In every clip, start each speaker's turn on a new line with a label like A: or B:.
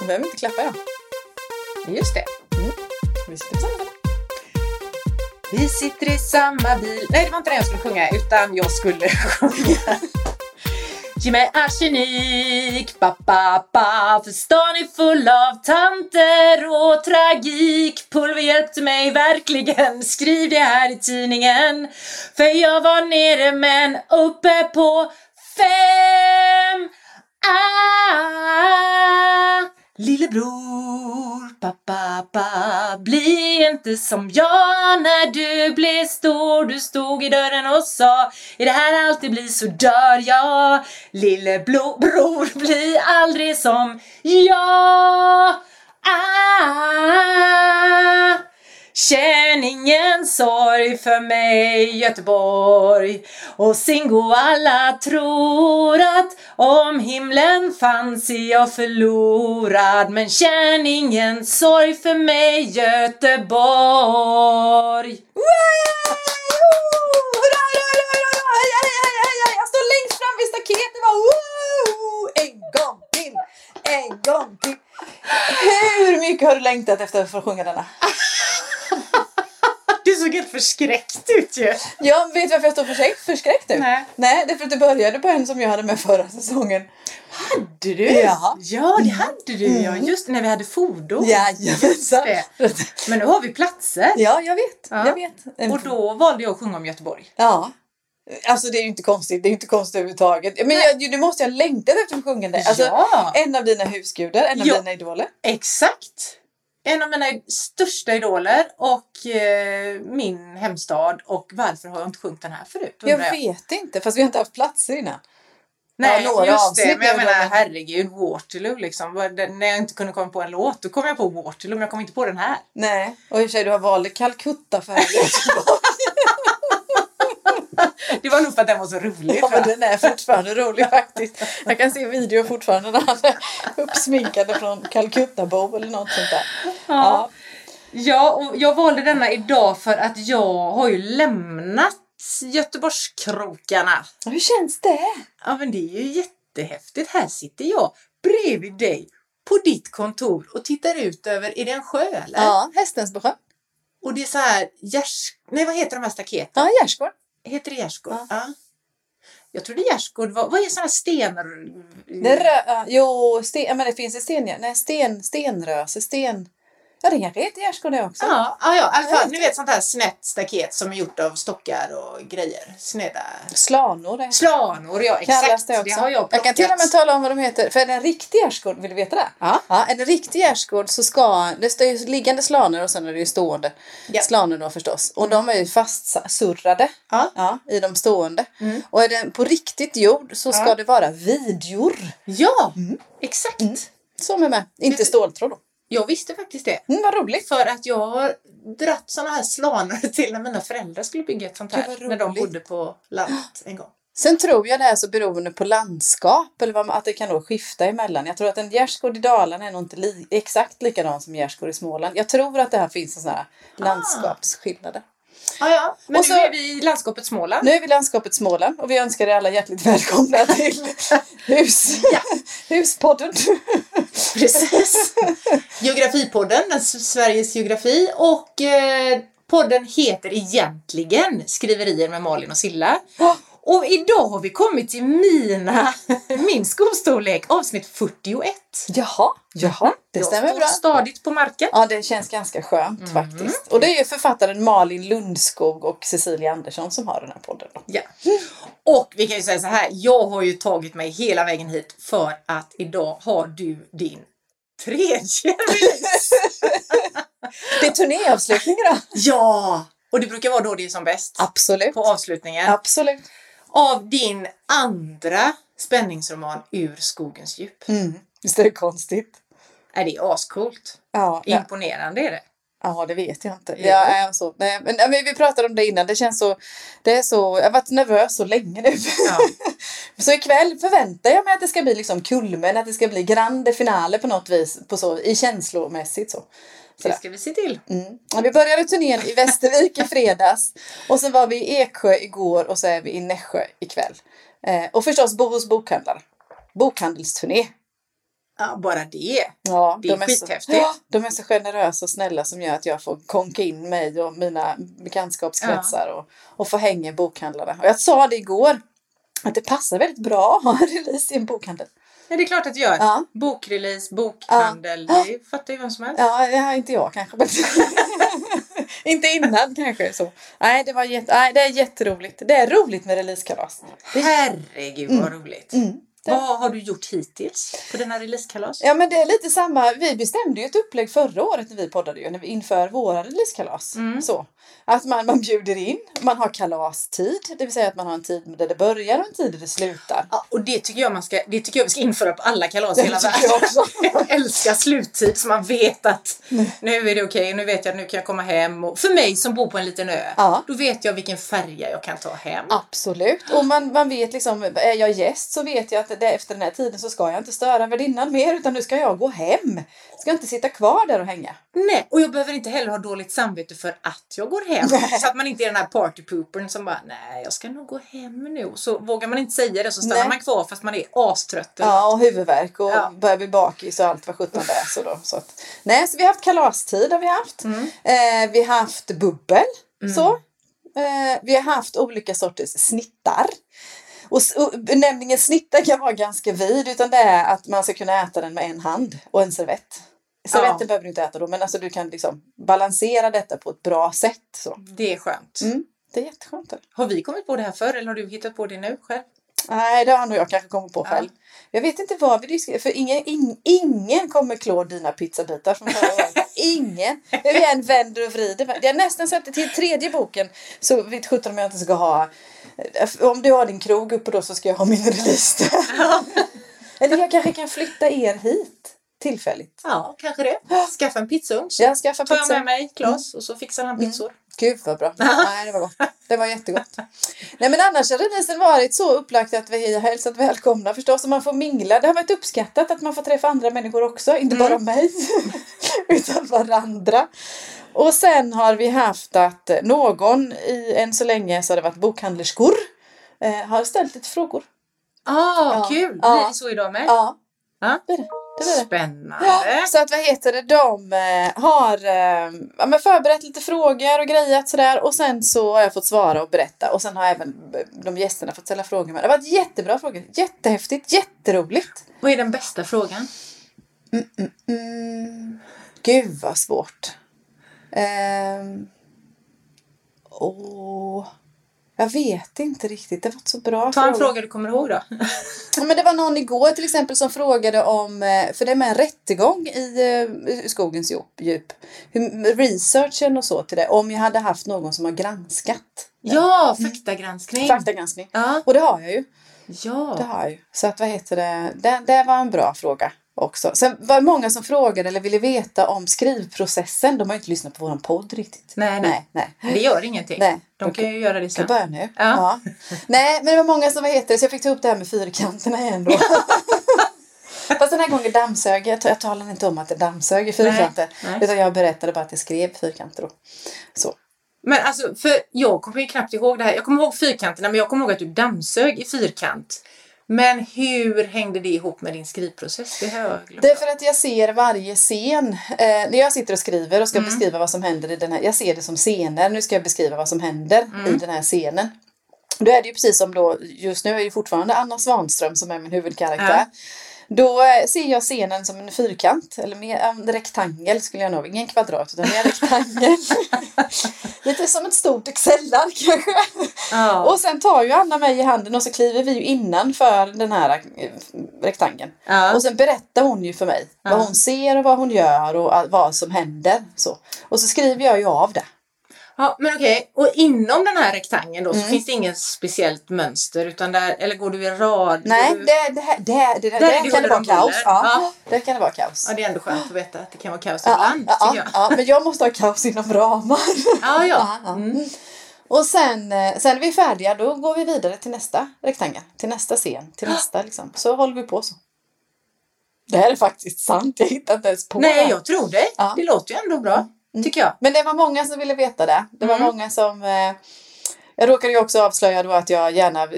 A: Du behöver inte klappa idag.
B: Just det. Mm.
A: Vi sitter på samma ställe.
B: Vi sitter i samma bil. Nej, det var inte den jag skulle sjunga, utan jag skulle sjunga. Ge mig arsenik, ba, ba, ba. För stan är full av tanter och tragik. Pulver hjälpte mig verkligen, skriv det här i tidningen. För jag var nere men uppe på fem. Ah, lillebror, pappa, pappa, bli inte som jag när du blev stor. Du stod i dörren och sa, är det här alltid blir så dör jag. Lillebror, bli aldrig som jag. Ah, Känn ingen sorg för mig Göteborg och Singo alla tror att om himlen fanns är jag förlorad men känn ingen sorg för mig Göteborg
A: Jag står längst fram vid staketet. Bara! En gång till! En gång till! Hur mycket har du längtat efter att få sjunga denna?
B: Du såg helt förskräckt ut ju!
A: Jag vet varför jag står förskräckt, förskräckt nu.
B: Nej.
A: Nej, det är för att du började på en som jag hade med förra säsongen.
B: Hade du?
A: Ja.
B: Ja, det hade du ja. Just när vi hade fordon.
A: Jajamensan.
B: det. Men nu har vi platser.
A: Ja, jag vet.
B: Ja.
A: Jag vet.
B: Och då valde jag att sjunga om Göteborg.
A: Ja. Alltså det är ju inte konstigt. Det är inte konstigt överhuvudtaget. Men jag, du måste ha längtat efter att sjunga det. Alltså,
B: ja,
A: En av dina husgudar, en av
B: Ja.
A: dina idoler.
B: exakt. En av mina största idoler och eh, min hemstad. Och varför har jag inte sjungit den här förut?
A: Jag vet inte, fast vi har inte haft platser innan.
B: Nej,
A: Ja,
B: just det. Men jag menar,
A: väl-
B: herregud, Waterloo liksom. När jag inte kunde komma på en låt, då kom jag på Waterloo, men jag kom inte på den här.
A: Nej, och i och för sig du har valt Calcutta för
B: var nog för att den var så rolig.
A: Ja, men den är fortfarande rolig faktiskt. Jag kan se video fortfarande när han är uppsminkade från Calcutta-bo eller något sånt där. Ja.
B: Ja, och jag valde denna idag för att jag har ju lämnat Göteborgskrokarna.
A: Hur känns det?
B: Ja, men det är ju jättehäftigt. Här sitter jag bredvid dig på ditt kontor och tittar ut över, är det en sjö eller?
A: Ja, Hästensbosjö.
B: Och det är så här, gärs... Nej, vad heter de här staketen?
A: Ja, Gärsgård.
B: Heter det gärdsgård?
A: Ja.
B: Ja. Jag trodde gärdsgård var, vad är sådana stenar?
A: Det rö- jo, sten, men det finns i sten. Nej, sten, stenröse, sten. Ja, det kanske heter Gärsgård det också.
B: Ja, ja, ja, i alla fall,
A: vet.
B: ni vet sånt här snett staket som är gjort av stockar och grejer. Sneda
A: Slanor. Det.
B: Slanor, ja exakt.
A: det också.
B: har jag
A: jag kan till och med
B: plockat.
A: tala om vad de heter. För är det en riktig gärdsgård, vill du veta det?
B: Ja.
A: Ja, är det en riktig gärdsgård så ska det står ju liggande slanor och sen är det ju stående
B: Ja.
A: slanor då förstås. Och de är ju fastsurrade
B: Ja.
A: ja, i de stående.
B: Mm.
A: Och är det på riktigt jord så ska det vara vidjor
B: Ja, exakt.
A: som är med. Inte
B: det-
A: ståltråd då.
B: Jag visste faktiskt det.
A: Mm, vad roligt.
B: För att jag har dratt såna här slanor till när mina föräldrar skulle bygga ett sånt här. När de bodde på landet en gång.
A: Sen tror jag det är så beroende på landskap eller vad att det kan då skifta emellan. Jag tror att en gärdsgård i Dalarna är nog inte li, exakt likadan som gärdsgård i Småland. Jag tror att det här finns en sån här landskapsskillnader.
B: Ja, ja. Men
A: Och så-
B: nu är vi i landskapet Småland.
A: Nu är vi i landskapet Småland och vi önskar er alla hjärtligt välkomna till hus, Huspodden.
B: Precis. Geografipodden, den Sveriges geografi. Och eh, podden heter egentligen Skriverier med Malin och Silla. Och idag har vi kommit till mina, min skostorlek, avsnitt 41.
A: Jaha, jaha, det
B: Jag
A: stämmer
B: står
A: bra.
B: stadigt på marken.
A: Ja, det känns ganska skönt faktiskt. Och det är ju författaren Malin Lundskog och Cecilia Andersson som har den här podden.
B: Ja. Och vi kan ju säga så här, jag har ju tagit mig hela vägen hit för att idag har du din tredje release.
A: Det är turnéavslutningar då?
B: Ja! Och det brukar vara då det är som bäst.
A: Absolut.
B: På avslutningen.
A: Absolut.
B: Av din andra spänningsroman Ur skogens djup.
A: Mm. Visst är det konstigt?
B: Är det är ascoolt.
A: Ja, ja.
B: Imponerande är det.
A: ja, det vet jag inte.
B: Jo.
A: Ja, är så. Nej, men, men vi pratade om det innan. Det känns så... Det är så jag har varit nervös så länge nu.
B: Ja.
A: så ikväll förväntar jag mig att det ska bli liksom kulmen, att det ska bli grande finale på något vis. På så, I känslomässigt så.
B: Det ska vi se till.
A: Mm. Ja, vi började turnén i Västervik i fredags. Och sen var vi i Eksjö igår och så är vi i Nässjö ikväll. Eh, och förstås bo hos bokhandlare. Bokhandelsturné.
B: Ja, bara det.
A: Ja,
B: Det är
A: de
B: skithäftigt.
A: Så, Ja, de är så generösa och snälla som gör att jag får konka in mig och mina bekantskapskretsar och, och få hänga i bokhandlarna. Och jag sa det igår, att det passar väldigt bra att ha en release i en bokhandel.
B: Ja, det är klart att det gör.
A: Ja.
B: Bokrelease, bokhandel,
A: Ja.
B: det fattar ju vem som helst.
A: Ja, det har inte jag kanske. Inte innan kanske så. Nej, det var jätte, nej, det är jätteroligt. Det är roligt med releasekalas.
B: Herregud vad roligt.
A: Mm.
B: Vad har du gjort hittills på denna releasekalas?
A: Ja men det är lite samma, vi bestämde ju ett upplägg förra året när vi poddade ju, när vi inför våra releasekalas.
B: Mm.
A: Så. Att man, man bjuder in, man har kalastid, det vill säga att man har en tid där det börjar och en tid där det slutar.
B: Ja, och det tycker jag man ska, det tycker jag vi ska införa på alla kalas i hela världen.
A: jag också.
B: Jag älskar sluttid så man vet att nu är det okej, nu vet jag nu kan jag komma hem. Och för mig som bor på en liten ö,
A: Ja.
B: då vet jag vilken färja jag kan ta hem.
A: Absolut, och man, man vet liksom, är jag gäst så vet jag att efter den här tiden så ska jag inte störa värdinnan mer utan nu ska jag gå hem. Ska inte sitta kvar där och hänga.
B: Nej, och jag behöver inte heller ha dåligt samvete för att jag går hem.
A: Nej.
B: Så att man inte är den här partypoopern som bara, nej jag ska nog gå hem nu. Så vågar man inte säga det så stannar
A: Nej.
B: man kvar fast man är astrött.
A: Ja, och huvudvärk och
B: Ja.
A: börjar bli bakis och allt vad sjutton det är. Så då, så att, nej, så vi har haft kalastid har vi haft.
B: Mm.
A: Eh, vi har haft bubbel. Så. Eh, vi har haft olika sorters snittar. Och, benämningen snittar kan vara ganska vid utan det är att man ska kunna äta den med en hand och en servett. Servetten
B: Ja.
A: behöver du inte äta då men alltså du kan liksom balansera detta på ett bra sätt. Så.
B: Det är skönt.
A: Mm, det är jätteskönt.
B: Har vi kommit på det här förr eller har du hittat på det nu själv?
A: Nej, det har nog jag kanske kommit på
B: Ja.
A: själv. Jag vet inte vad vi diskuterar, för ingen, ing, ingen kommer klå dina pizzabitar från förra året. Ingen! Hur jag än vänder och vrider. Jag har nästan sett det till tredje boken. Så vet sjutton om jag inte ska ha... Om du har din krog uppe då så ska jag ha min release där. Eller jag kanske kan flytta er hit tillfälligt.
B: Ja, kanske det. Skaffa en pizzaugn tar jag
A: pizza.
B: med mig Klas och så fixar han pizzor.
A: Gud vad bra. Nej, det var gott. Det var jättegott. Nej men annars har releasen varit så upplagt att vi har hälsat välkomna förstås. Och man får mingla. Det har varit uppskattat att man får träffa andra människor också. Inte bara mig. utan varandra. Och sen har vi haft att någon i än så länge så har det varit bokhandlerskor. Eh, har ställt lite frågor.
B: Ah,
A: Ja.
B: kul!
A: Ja.
B: Blir det så idag med?
A: Ja,
B: Ja.
A: det är det.
B: Spännande!
A: Ja, så att vad heter det, de eh, har eh, ja, men förberett lite frågor och grejat sådär och sen så har jag fått svara och berätta och sen har även eh, de gästerna fått ställa frågor med. Det har varit jättebra frågor, jättehäftigt, jätteroligt.
B: Vad är den bästa frågan?
A: Mm, gud vad svårt. Ehm, åh, jag vet inte riktigt, det var inte så bra
B: Ta en
A: frågor.
B: fråga du kommer ihåg då.
A: Ja, men det var någon igår till exempel som frågade om, eh, för det är med en rättegång i, eh, i skogens djup, hur, researchen och så till det, om jag hade haft någon som har granskat.
B: Ja, faktagranskning.
A: Faktagranskning.
B: Ja.
A: Och det har jag ju. Det
B: ja.
A: har jag ju. Så att vad heter det, det, det var en bra fråga också. Sen var det många som frågade eller ville veta om skrivprocessen. De har ju inte lyssnat på våran podd riktigt.
B: Nej, nej.
A: nej. nej.
B: Det gör ingenting.
A: Nej.
B: De kan ju göra det sen.
A: jag börja nu?
B: Ja.
A: Nej, men det var många som heter det, så jag fick ta upp det här med fyrkanterna igen då. Fast den här gången dammsög jag. Jag talade inte om att det dammsög i fyrkanter.
B: Nej, nej.
A: Utan jag berättade bara att jag skrev fyrkanter då. Så.
B: Men alltså, för jag kommer ju knappt ihåg det här. Jag kommer ihåg fyrkanterna, men jag kommer ihåg att du dammsög i fyrkant. Men hur hängde det ihop med din skrivprocess? Det har jag glömt.
A: Det är för att jag ser varje scen. Eh, när jag sitter och skriver och ska
B: Mm.
A: beskriva vad som händer i den här. Jag ser det som scener. Nu ska jag beskriva vad som händer
B: Mm.
A: i den här scenen. Då är det ju precis som då, just nu är det fortfarande Anna Svanström som är min huvudkaraktär.
B: Ja.
A: Då eh, ser jag scenen som en fyrkant, eller mer en rektangel skulle jag nog, ingen kvadrat utan en rektangel. Lite som ett stort Excel-ark kanske.
B: Ja.
A: Och sen tar ju Anna mig i handen och så kliver vi ju innanför den här eh, rektangeln.
B: Ja.
A: Och sen berättar hon ju för mig
B: Ja.
A: vad hon ser och vad hon gör och vad som händer. Så. Och så skriver jag ju av det.
B: Ja, men okej. Och inom den här rektangeln då så
A: Mm.
B: finns det inget speciellt mönster utan där, eller går du i rad?
A: Nej,
B: Går du...
A: det, det, här- det, det, det,
B: Där
A: där
B: är det
A: kan det vara kaos. Ja,
B: Ja.
A: Där kan det vara kaos.
B: Ja, det är ändå skönt att veta att det kan vara kaos
A: Ja,
B: ibland,
A: ja, ja,
B: jag.
A: ja, men jag måste ha kaos inom ramar.
B: Ja, ja.
A: Ja.
B: Mm.
A: Och sen, eh, sen är vi färdiga, då går vi vidare till nästa rektangel, till nästa scen, till nästa liksom. Så håller vi på så. Det här är faktiskt sant, jag hittar inte ens på det.
B: Nej, jag tror dig.
A: Ja.
B: Det låter ju ändå bra, tycker jag.
A: Men det var många som ville veta det. Det var
B: Mm.
A: många som... Eh, Jag råkade ju också avslöja då att jag gärna,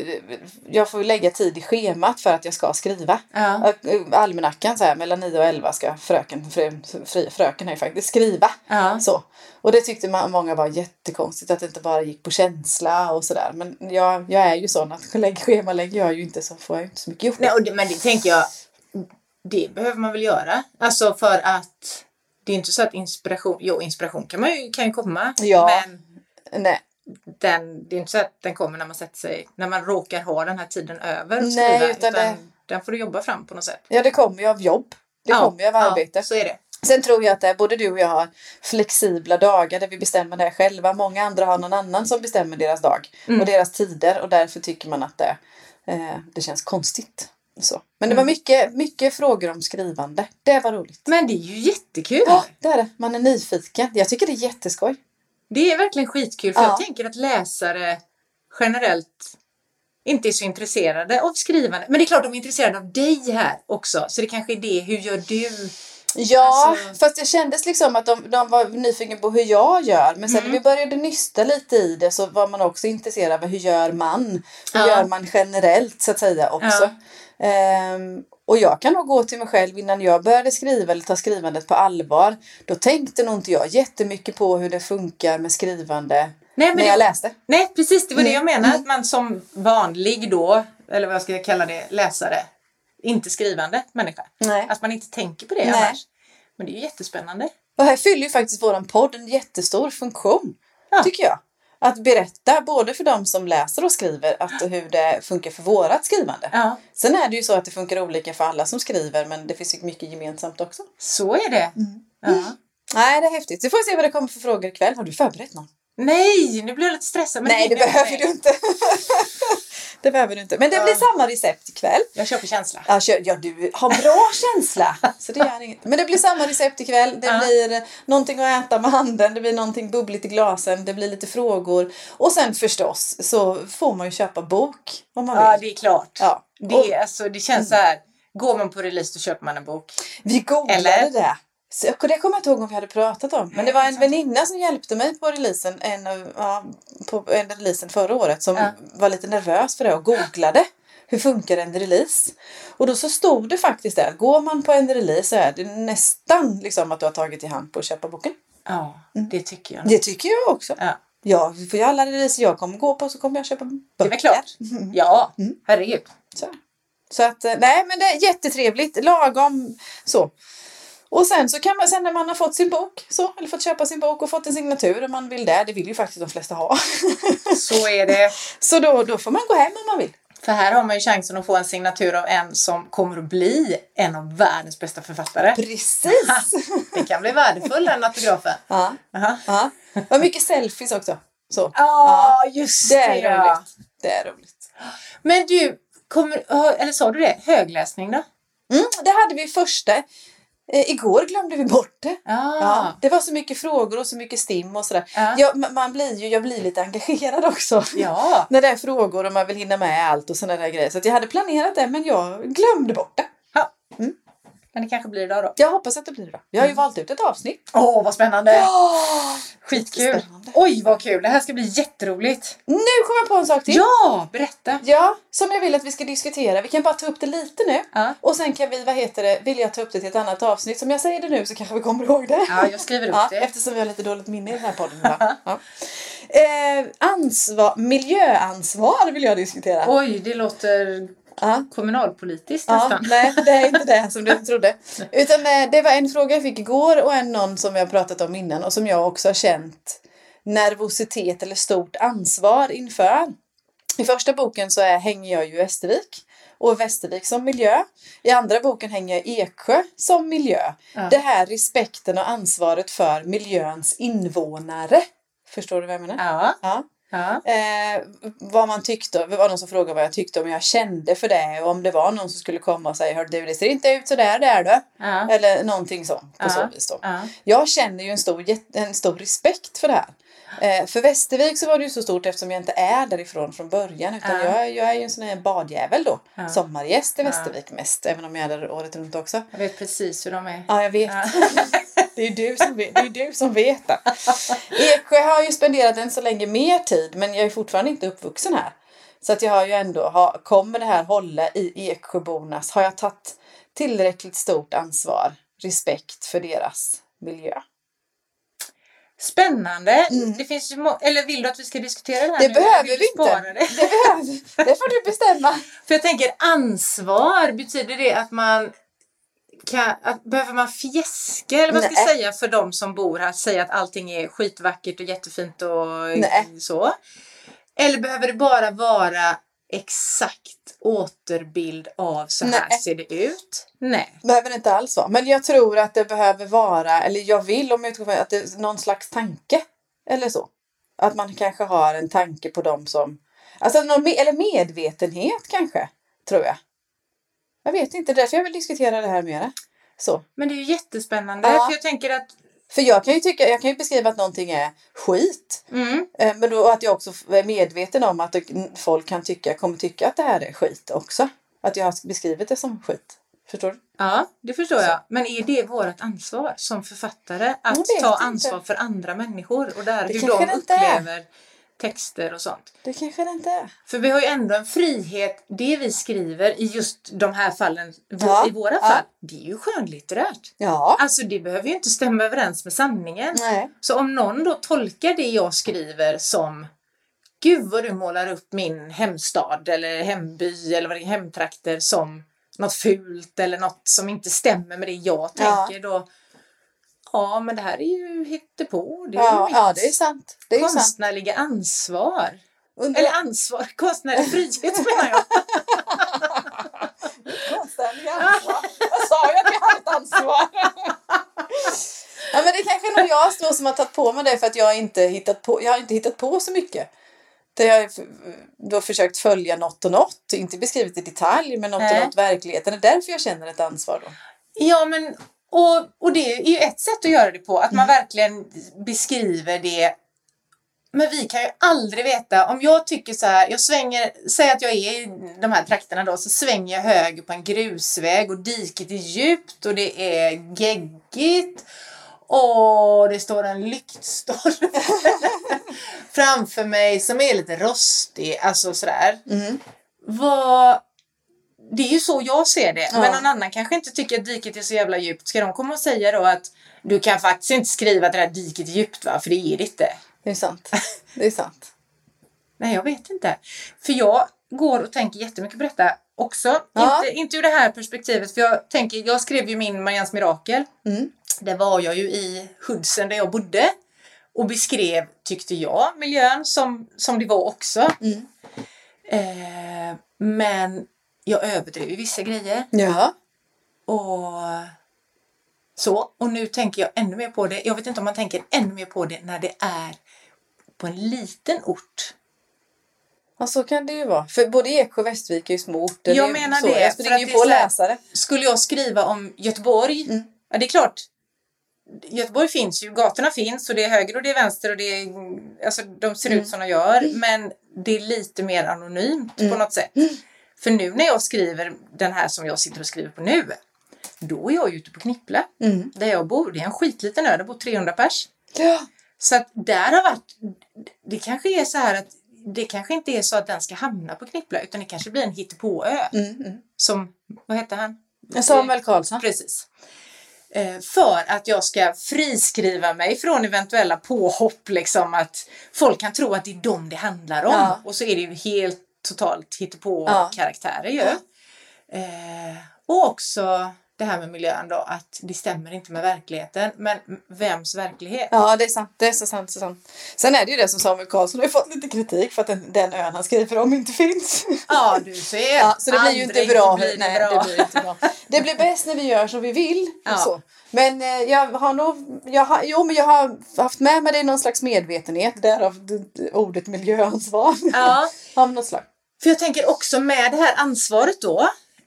A: jag får lägga tid i schemat för att jag ska skriva.
B: Ja.
A: Almanackan så här, mellan 9 och 11 ska fröken, frö, frö, fröken här faktiskt skriva.
B: Ja.
A: Så. Och det tyckte man, många var jättekonstigt att det inte bara gick på känsla och sådär. Men jag, jag är ju sån att lägg, schema lägger jag ju inte så får jag inte så mycket gjort.
B: Nej, det, men det tänker jag, det behöver man väl göra. Alltså för att det är inte så att inspiration, jo inspiration kan, man ju, kan ju komma.
A: Ja.
B: Men
A: Nej.
B: den, det är inte så att den kommer när man sätter sig, när man råkar ha den här tiden över att
A: Nej,
B: skriva.
A: utan det-
B: den får du jobba fram på något sätt.
A: Ja, det kommer ju av jobb. Det kommer ju av arbete.
B: Ja, så är det.
A: Sen tror jag att det både du och jag har flexibla dagar där vi bestämmer det själva. Många andra har någon annan som bestämmer deras dag
B: Mm.
A: och deras tider och därför tycker man att det, eh, det känns konstigt. Så. Men det var
B: Mm.
A: mycket, mycket frågor om skrivande. Det var roligt.
B: Men det är ju jättekul.
A: Ja, det är det. Man är nyfiken. Jag tycker det är jätteskoj.
B: Det är verkligen skitkul för
A: Ja.
B: jag tänker att läsare generellt inte är så intresserade av skrivande. Men det är klart de är intresserade av dig här också. Så det kanske är det. Hur gör du?
A: Ja,
B: Alltså-
A: fast det kändes liksom att de, de var nyfikna på hur jag gör. Men sen
B: Mm.
A: när vi började nysta lite i det så var man också intresserad av hur gör man? Hur
B: Ja.
A: gör man generellt så att säga också. Ehm, och jag kan nog gå till mig själv innan jag började skriva eller ta skrivandet på allvar. Då tänkte nog inte jag jättemycket på hur det funkar med skrivande
B: Nej, men
A: när
B: det-
A: jag läste.
B: Nej, precis. Det var det jag
A: Mm.
B: menade. Att man som vanlig då, eller vad jag ska kalla det, läsare, inte skrivande människa.
A: Nej.
B: Att man inte tänker på det
A: Nej.
B: annars. Men det är ju jättespännande.
A: Och här fyller ju faktiskt våran podd en jättestor funktion.
B: Ja.
A: Tycker jag. Att berätta både för de som läser och skriver att hur det funkar för vårat skrivande.
B: Ja,
A: Sen är det ju så att det funkar olika för alla som skriver men det finns ju mycket gemensamt också.
B: så är det.
A: Mm.
B: Ja.
A: Nej, det är häftigt. Vi får se vad det kommer för frågor ikväll. Har du förberett någon?
B: Nej, nu blir jag lite stressad. Men
A: Nej, det behöver du inte. det behöver du inte. Men det blir
B: Ja.
A: samma recept ikväll.
B: Jag kör på känsla.
A: Ja, kör, ja, du har bra känsla. Så det gör inget. Men det blir samma recept ikväll. Det
B: Ja.
A: blir någonting att äta med handen. Det blir någonting bubbligt i glasen. Det blir lite frågor. Och sen förstås så får man ju köpa bok om man
B: Ja,
A: vill.
B: det är klart.
A: Ja.
B: Det, alltså, det känns så här. Går man på release då köper man en bok.
A: vi googlade
B: Eller?
A: det. Så, och det kommer jag inte ihåg om vi hade pratat om. Men det var en väninna som hjälpte mig på releasen, en, ja, på en releasen förra året som
B: Ja.
A: var lite nervös för det och googlade. Hur funkar en release? Och då så stod det faktiskt där, går man på en release så är det nästan liksom att du har tagit i hand på att köpa boken.
B: Ja, det tycker jag.
A: Det tycker jag också.
B: Ja,
A: Ja, för alla releaser jag kommer gå på så kommer jag köpa böcker.
B: det är klart. Ja, herregud.
A: Så, så att, eh, nej men det är jättetrevligt, lagom så. Och sen så kan man, sen när man har fått sin bok, så, eller fått köpa sin bok och fått en signatur om man vill det, det vill ju faktiskt de flesta ha.
B: Så är det.
A: så då, då får man gå hem om man vill.
B: För här har man ju chansen att få en signatur av en som kommer att bli en av världens bästa författare.
A: Precis!
B: Det kan bli värdefull den autografen.
A: ja,
B: Aha.
A: Och mycket selfies också. Så.
B: Ja, just
A: Det
B: det.
A: är
B: ja.
A: roligt. Det är roligt.
B: Men du, kommer, eller sa du det? Högläsning då?
A: Mm, det hade vi första. Eh, igår glömde vi bort det.
B: Ah.
A: Ja, det var så mycket frågor och så mycket stim och sådär.
B: Ja.
A: Ja, ma- man blir ju, jag blir lite engagerad också.
B: Ja.
A: När det är frågor och man vill hinna med allt och sådana där grejer. Så jag hade planerat det men jag glömde bort det. Mm.
B: Men det kanske blir idag då.
A: Jag hoppas att det blir det. Jag har ju valt ut ett avsnitt.
B: Åh, vad spännande!
A: Oh,
B: Skitkul!
A: jättespännande.
B: Oj, vad kul! Det här ska bli jätteroligt.
A: nu kom jag på en sak till.
B: Ja, berätta!
A: Ja, som jag vill att vi ska diskutera. Vi kan bara ta upp det lite nu.
B: Ja.
A: Och sen kan vi, vad heter det, vill jag ta upp det till ett annat avsnitt. Som jag säger det nu så kanske vi kommer ihåg det.
B: Ja, jag skriver upp
A: Ja,
B: det.
A: eftersom vi har lite dåligt minne i den här podden. Ja. Eh, ansvar, miljöansvar vill jag diskutera.
B: Oj, det låter
A: Ja.
B: kommunalpolitiskt
A: Ja,
B: nästan.
A: nej, det är inte det som du trodde. Utan eh, det var en fråga jag fick igår och en någon som jag pratat om innan och som jag också har känt nervositet eller stort ansvar inför. I första boken så är, hänger jag ju Västervik och Västervik som miljö. I andra boken hänger jag Eksjö som miljö.
B: Ja.
A: Det här respekten och ansvaret för miljöns invånare. Förstår du vad jag menar?
B: Ja,
A: Ja.
B: Ja.
A: Eh, vad man tyckte, det var någon som frågade vad jag tyckte om jag kände för det och om det var någon som skulle komma och säga Hör du, det ser inte ut så där, där du.
B: ja.
A: Eller någonting så, på
B: Ja.
A: så vis då.
B: ja.
A: Jag känner ju en stor, en stor respekt för det här. Eh, för Västervik så var det ju så stort eftersom jag inte är därifrån från början utan
B: Ja.
A: jag, jag är ju en sån här badjävel då. Sommargäst i. Västervik mest, även om jag är där året runt också.
B: Jag vet precis hur de är.
A: Ja, jag vet. Det är du som vet. Det är du som vet det. Eksjö har ju spenderat än så länge mer tid men jag är fortfarande inte uppvuxen här. Så att jag har ju ändå, har, kommer det här hålla i Eksjöbornas? Har jag tagit tillräckligt stort ansvar? Respekt för deras miljö?
B: Spännande.
A: Mm.
B: Det finns eller vill du att vi ska diskutera det här
A: Det
B: nu?
A: behöver vi inte.
B: Det?
A: Det, behöver, det får du bestämma.
B: För jag tänker ansvar, betyder det att man kan, att, behöver man fjäska eller vad ska jag säga för de som bor här, säga att allting är skitvackert och jättefint och
A: Nej.
B: så? Eller behöver det bara vara exakt återbild av så här
A: Nej.
B: ser det ut? Nej.
A: behöver det inte alls vara. Men jag tror att det behöver vara, eller jag vill om jag utgår från att det är någon slags tanke. Eller så. Att man kanske har en tanke på dem som, alltså någon, eller medvetenhet kanske, tror jag. Jag vet inte, därför jag vill diskutera det här mera. Så.
B: Men det är ju jättespännande
A: Ja.
B: för jag tänker att
A: För jag kan ju tycka, jag kan ju beskriva att någonting är skit.
B: mm,
A: Eh, Men då att jag också är medveten om att folk kan tycka, kommer tycka att det här är skit också. Att jag har beskrivit det som skit. Förstår du?
B: Ja, det förstår jag. Men är det vårt ansvar som författare att ta
A: inte.
B: ansvar för andra människor och där
A: Det
B: hur de
A: det inte
B: upplever texter och sånt?
A: Det kanske det inte är.
B: För vi har ju ändå en frihet, det vi skriver i just de här fallen,
A: Ja,
B: i våra
A: ja.
B: fall, det är ju skönlitterärt.
A: Ja.
B: Alltså det behöver ju inte stämma överens med sanningen.
A: Nej.
B: Så om någon då tolkar det jag skriver som Gud vad du målar upp min hemstad eller hemby eller vad det är, hemtrakter som något fult eller något som inte stämmer med det jag
A: Ja.
B: tänker då. Ja, men det här är ju hittepå. Det är
A: Ja,
B: ju
A: ja, det är sant. Det är ju sant.
B: konstnärliga ansvar.
A: Under
B: Eller ansvar, konstnärlig frihet menar jag.
A: konstnärliga ansvar. Jag sa ju att jag hade ett ansvar. ja, men det kanske är nog jag då som har tagit på mig det för att jag inte hittat på, jag har inte hittat på så mycket. Det har jag då försökt följa något och något, inte beskrivit i detalj men något
B: Nej.
A: och något verkligheten. Det är därför jag känner ett ansvar då.
B: Ja, men och, och det är ju ett sätt att göra det på, att man verkligen beskriver det. Men vi kan ju aldrig veta, om jag tycker så här, jag svänger, säg att jag är i de här trakterna då, så svänger jag höger på en grusväg och diket är djupt och det är geggigt och det står en lyktstolpe framför mig som är lite rostig, alltså sådär.
A: Mm.
B: Vad... Det är ju så jag ser det.
A: Ja.
B: Men någon annan kanske inte tycker att diket är så jävla djupt. Ska de komma och säga då att du kan faktiskt inte skriva att det där diket är djupt va? För det är det inte.
A: Det är sant. Det är sant.
B: Nej, jag vet inte. För jag går och tänker jättemycket på detta också.
A: Ja.
B: Inte, inte ur det här perspektivet. För jag tänker, jag skrev ju min Marians mirakel.
A: Mm.
B: Det var jag ju i Hudsen där jag bodde. Och beskrev, tyckte jag, miljön som, som det var också.
A: Mm.
B: Eh, men jag överdrev ju vissa grejer.
A: Ja.
B: Och så. Och nu tänker jag ännu mer på det. Jag vet inte om man tänker ännu mer på det när det är på en liten ort.
A: ja, så kan det ju vara. För både Eksjö och Västervik är ju små orter.
B: Jag menar
A: så.
B: det,
A: Jag springer ju på läsare.
B: Skulle jag skriva om Göteborg,
A: Mm.
B: ja det är klart. Göteborg finns ju, gatorna finns och det är höger och det är vänster och det är, alltså de ser
A: Mm.
B: ut som de gör. Men det är lite mer anonymt
A: Mm.
B: på något sätt. För nu när jag skriver den här som jag sitter och skriver på nu. Då är jag ute på Knippla,
A: Mm.
B: där jag bor. Det är en skitliten ö, där bor 300 pers.
A: Ja.
B: Så att där har varit, det kanske är så här att det kanske inte är så att den ska hamna på Knippla utan det kanske blir en hittepåö.
A: Mm, mm.
B: Som, vad heter han?
A: Samuel Karlsson.
B: Precis. Eh, För att jag ska friskriva mig från eventuella påhopp, liksom att folk kan tro att det är dem det handlar om.
A: Ja.
B: Och så är det ju helt totalt hittepå
A: Ja.
B: karaktärer ju.
A: Ja.
B: Eh, och också det här med miljön då, att det stämmer inte med verkligheten. Men vems verklighet?
A: Ja, det är sant. Det är så sant. Så sant. Sen är det ju det som Samuel Karlsson har fått lite kritik för att den, den ön han skriver om inte finns.
B: Ja, du ser.
A: Ja, så det blir ju inte bra.
B: blir det
A: Nej,
B: bra.
A: det blir inte bra. Det blir bäst när vi gör som vi vill.
B: Ja.
A: Så. Men eh, jag har nog, jag har, jo men jag har haft med mig det i någon slags medvetenhet. Därav ordet miljöansvar.
B: Ja,
A: Av något slag.
B: För jag tänker också med det här ansvaret då,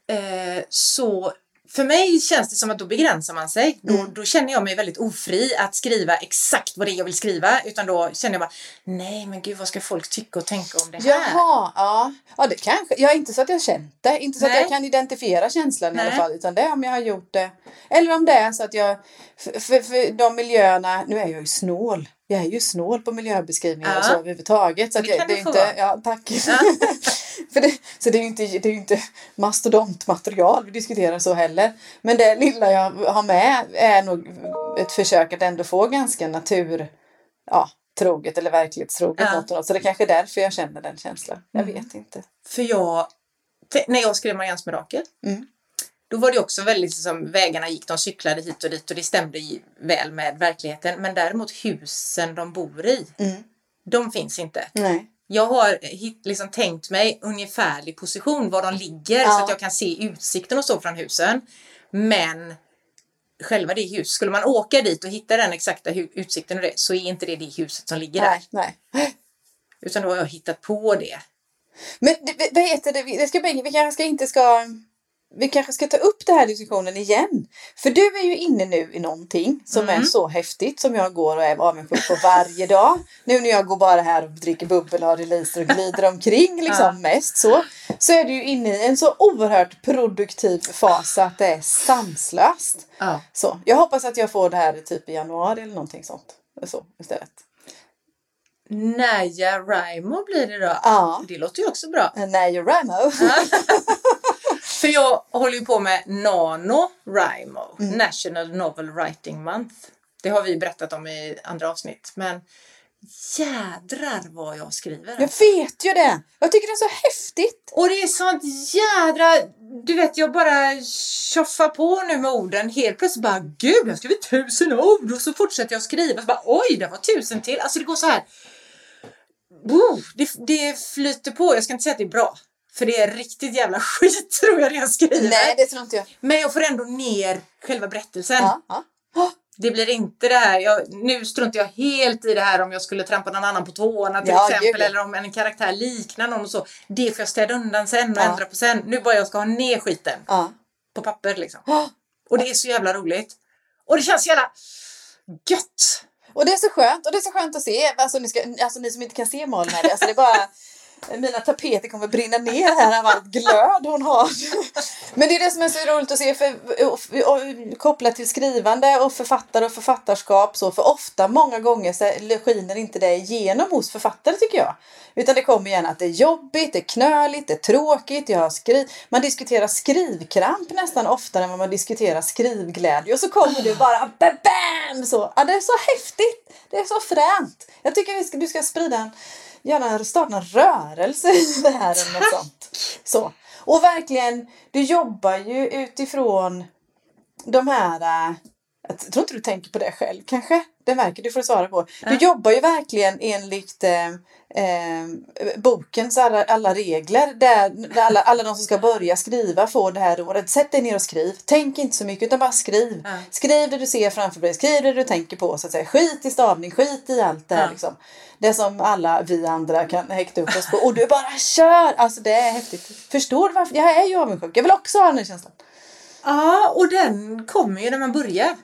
B: eh, så för mig känns det som att då begränsar man sig. Då,
A: Mm.
B: då känner jag mig väldigt ofri att skriva exakt vad det är jag vill skriva. Utan då känner jag bara, nej men gud vad ska folk tycka och tänka om det här?
A: Jaha, ja. ja det kanske. Ja, inte så att jag känt det. Inte så att
B: Nej.
A: jag kan identifiera känslan i
B: Nej.
A: alla fall. Utan det är om jag har gjort det. Eller om det är så att jag, för, för, för de miljöerna, nu är jag ju snål. Jag är ju snål på miljöbeskrivningar och
B: Ja.
A: så överhuvudtaget. Så
B: Det
A: jag, det är inte, ja tack.
B: Ja.
A: för det, så det är ju inte, det är inte mastodontmaterial vi diskuterar så heller. Men det lilla jag har med är nog ett försök att ändå få ganska natur, ja, troget eller verklighetstroget
B: Ja.
A: något och något. Så det är kanske är därför jag känner den känslan. Jag
B: Mm.
A: vet inte.
B: För jag, när jag skrev Mariannes mirakel,
A: Mm.
B: Då var det också väldigt som vägarna gick, de cyklade hit och dit och det stämde väl med verkligheten. Men däremot husen de bor i,
A: Mm.
B: de finns inte.
A: Nej.
B: Jag har liksom tänkt mig ungefärlig position var de ligger
A: Ja.
B: så att jag kan se utsikten och så från husen. Men själva det hus, skulle man åka dit och hitta den exakta utsikten och det, så är inte det det huset som ligger där.
A: Nej, nej.
B: Utan då har jag hittat på det.
A: Men vad heter det? Det ska, vi kanske ska inte ska... Vi kanske ska ta upp den här diskussionen igen. För du är ju inne nu i någonting som är
B: Mm.
A: så häftigt som jag går och är avundsjuk på varje dag. Nu när jag går bara här och dricker bubbel och har releaser och glider omkring liksom
B: Ja.
A: mest så. Så är du ju inne i en så oerhört produktiv fas att det är sanslöst.
B: Ja.
A: Så, jag hoppas att jag får det här typ i januari eller någonting sånt. Så istället.
B: Naja Raimo blir det då.
A: Ja.
B: Det låter ju också bra.
A: Nej, Ramo.
B: För jag håller ju på med Nano Raimo,
A: Mm.
B: National Novel Writing Month. Det har vi berättat om i andra avsnitt. Men jädrar vad jag skriver.
A: Jag vet ju det! Jag tycker det är så häftigt.
B: Och det är sånt jädra... Du vet, jag bara tjoffar på nu med orden. Helt plötsligt bara, gud, jag har skrivit tusen ord. Och så fortsätter jag skriva. Så bara, oj, det var tusen till. Alltså det går så här. Oh, det, det flyter på. Jag ska inte säga att det är bra. För det är riktigt jävla skit tror jag det jag skriver.
A: Nej, det tror inte jag.
B: Men jag får ändå ner själva berättelsen.
A: Ja, ja.
B: Det blir inte det här, jag, nu struntar jag helt i det här om jag skulle trampa någon annan på tårna till
A: Ja,
B: exempel
A: gud,
B: eller om en karaktär liknar någon och så. Det får jag städa undan sen och ändra på sen. Nu bara jag ska ha ner skiten på papper liksom.
A: Ja.
B: Och det är så jävla roligt. Och det känns så jävla gött.
A: Och det är så skönt. Och det är så skönt att se. Alltså ni, ska, alltså, ni som inte kan se Malin här. Alltså, det är bara... Mina tapeter kommer brinna ner här av allt glöd hon har. Men det är det som är så roligt att se för, och, och, och, kopplat till skrivande och författare och författarskap. Så, för ofta, många gånger så skiner inte det igenom hos författare tycker jag. Utan det kommer gärna att det är jobbigt, det är knöligt, det är tråkigt. Jag har skri- man diskuterar skrivkramp nästan oftare än vad man diskuterar skrivglädje. Och så kommer du bara bam, bam så. Ja, det är så häftigt. Det är så fränt. Jag tycker vi ska, du ska sprida en, gärna starta en rörelse i det här eller något sånt. Så. Och verkligen, du jobbar ju utifrån de här... äh, Jag tror inte du tänker på det själv kanske. Det märker du får svara på. Du
B: Ja.
A: jobbar ju verkligen enligt eh, eh, bokens alla, alla regler. Där, där alla, alla de som ska börja skriva får det här rådet. Sätt dig ner och skriv. Tänk inte så mycket utan bara skriv.
B: Ja.
A: Skriv det du ser framför dig. Skriv det du tänker på. Så att säga. Skit i stavning. Skit i allt det här.
B: Ja.
A: Liksom. Det som alla vi andra kan häkta upp oss på. Och du bara kör! Alltså det är häftigt. Förstår du varför? Jag är ju avundsjuk. Jag vill också ha den här känslan.
B: Ja, och den kommer ju när man börjar.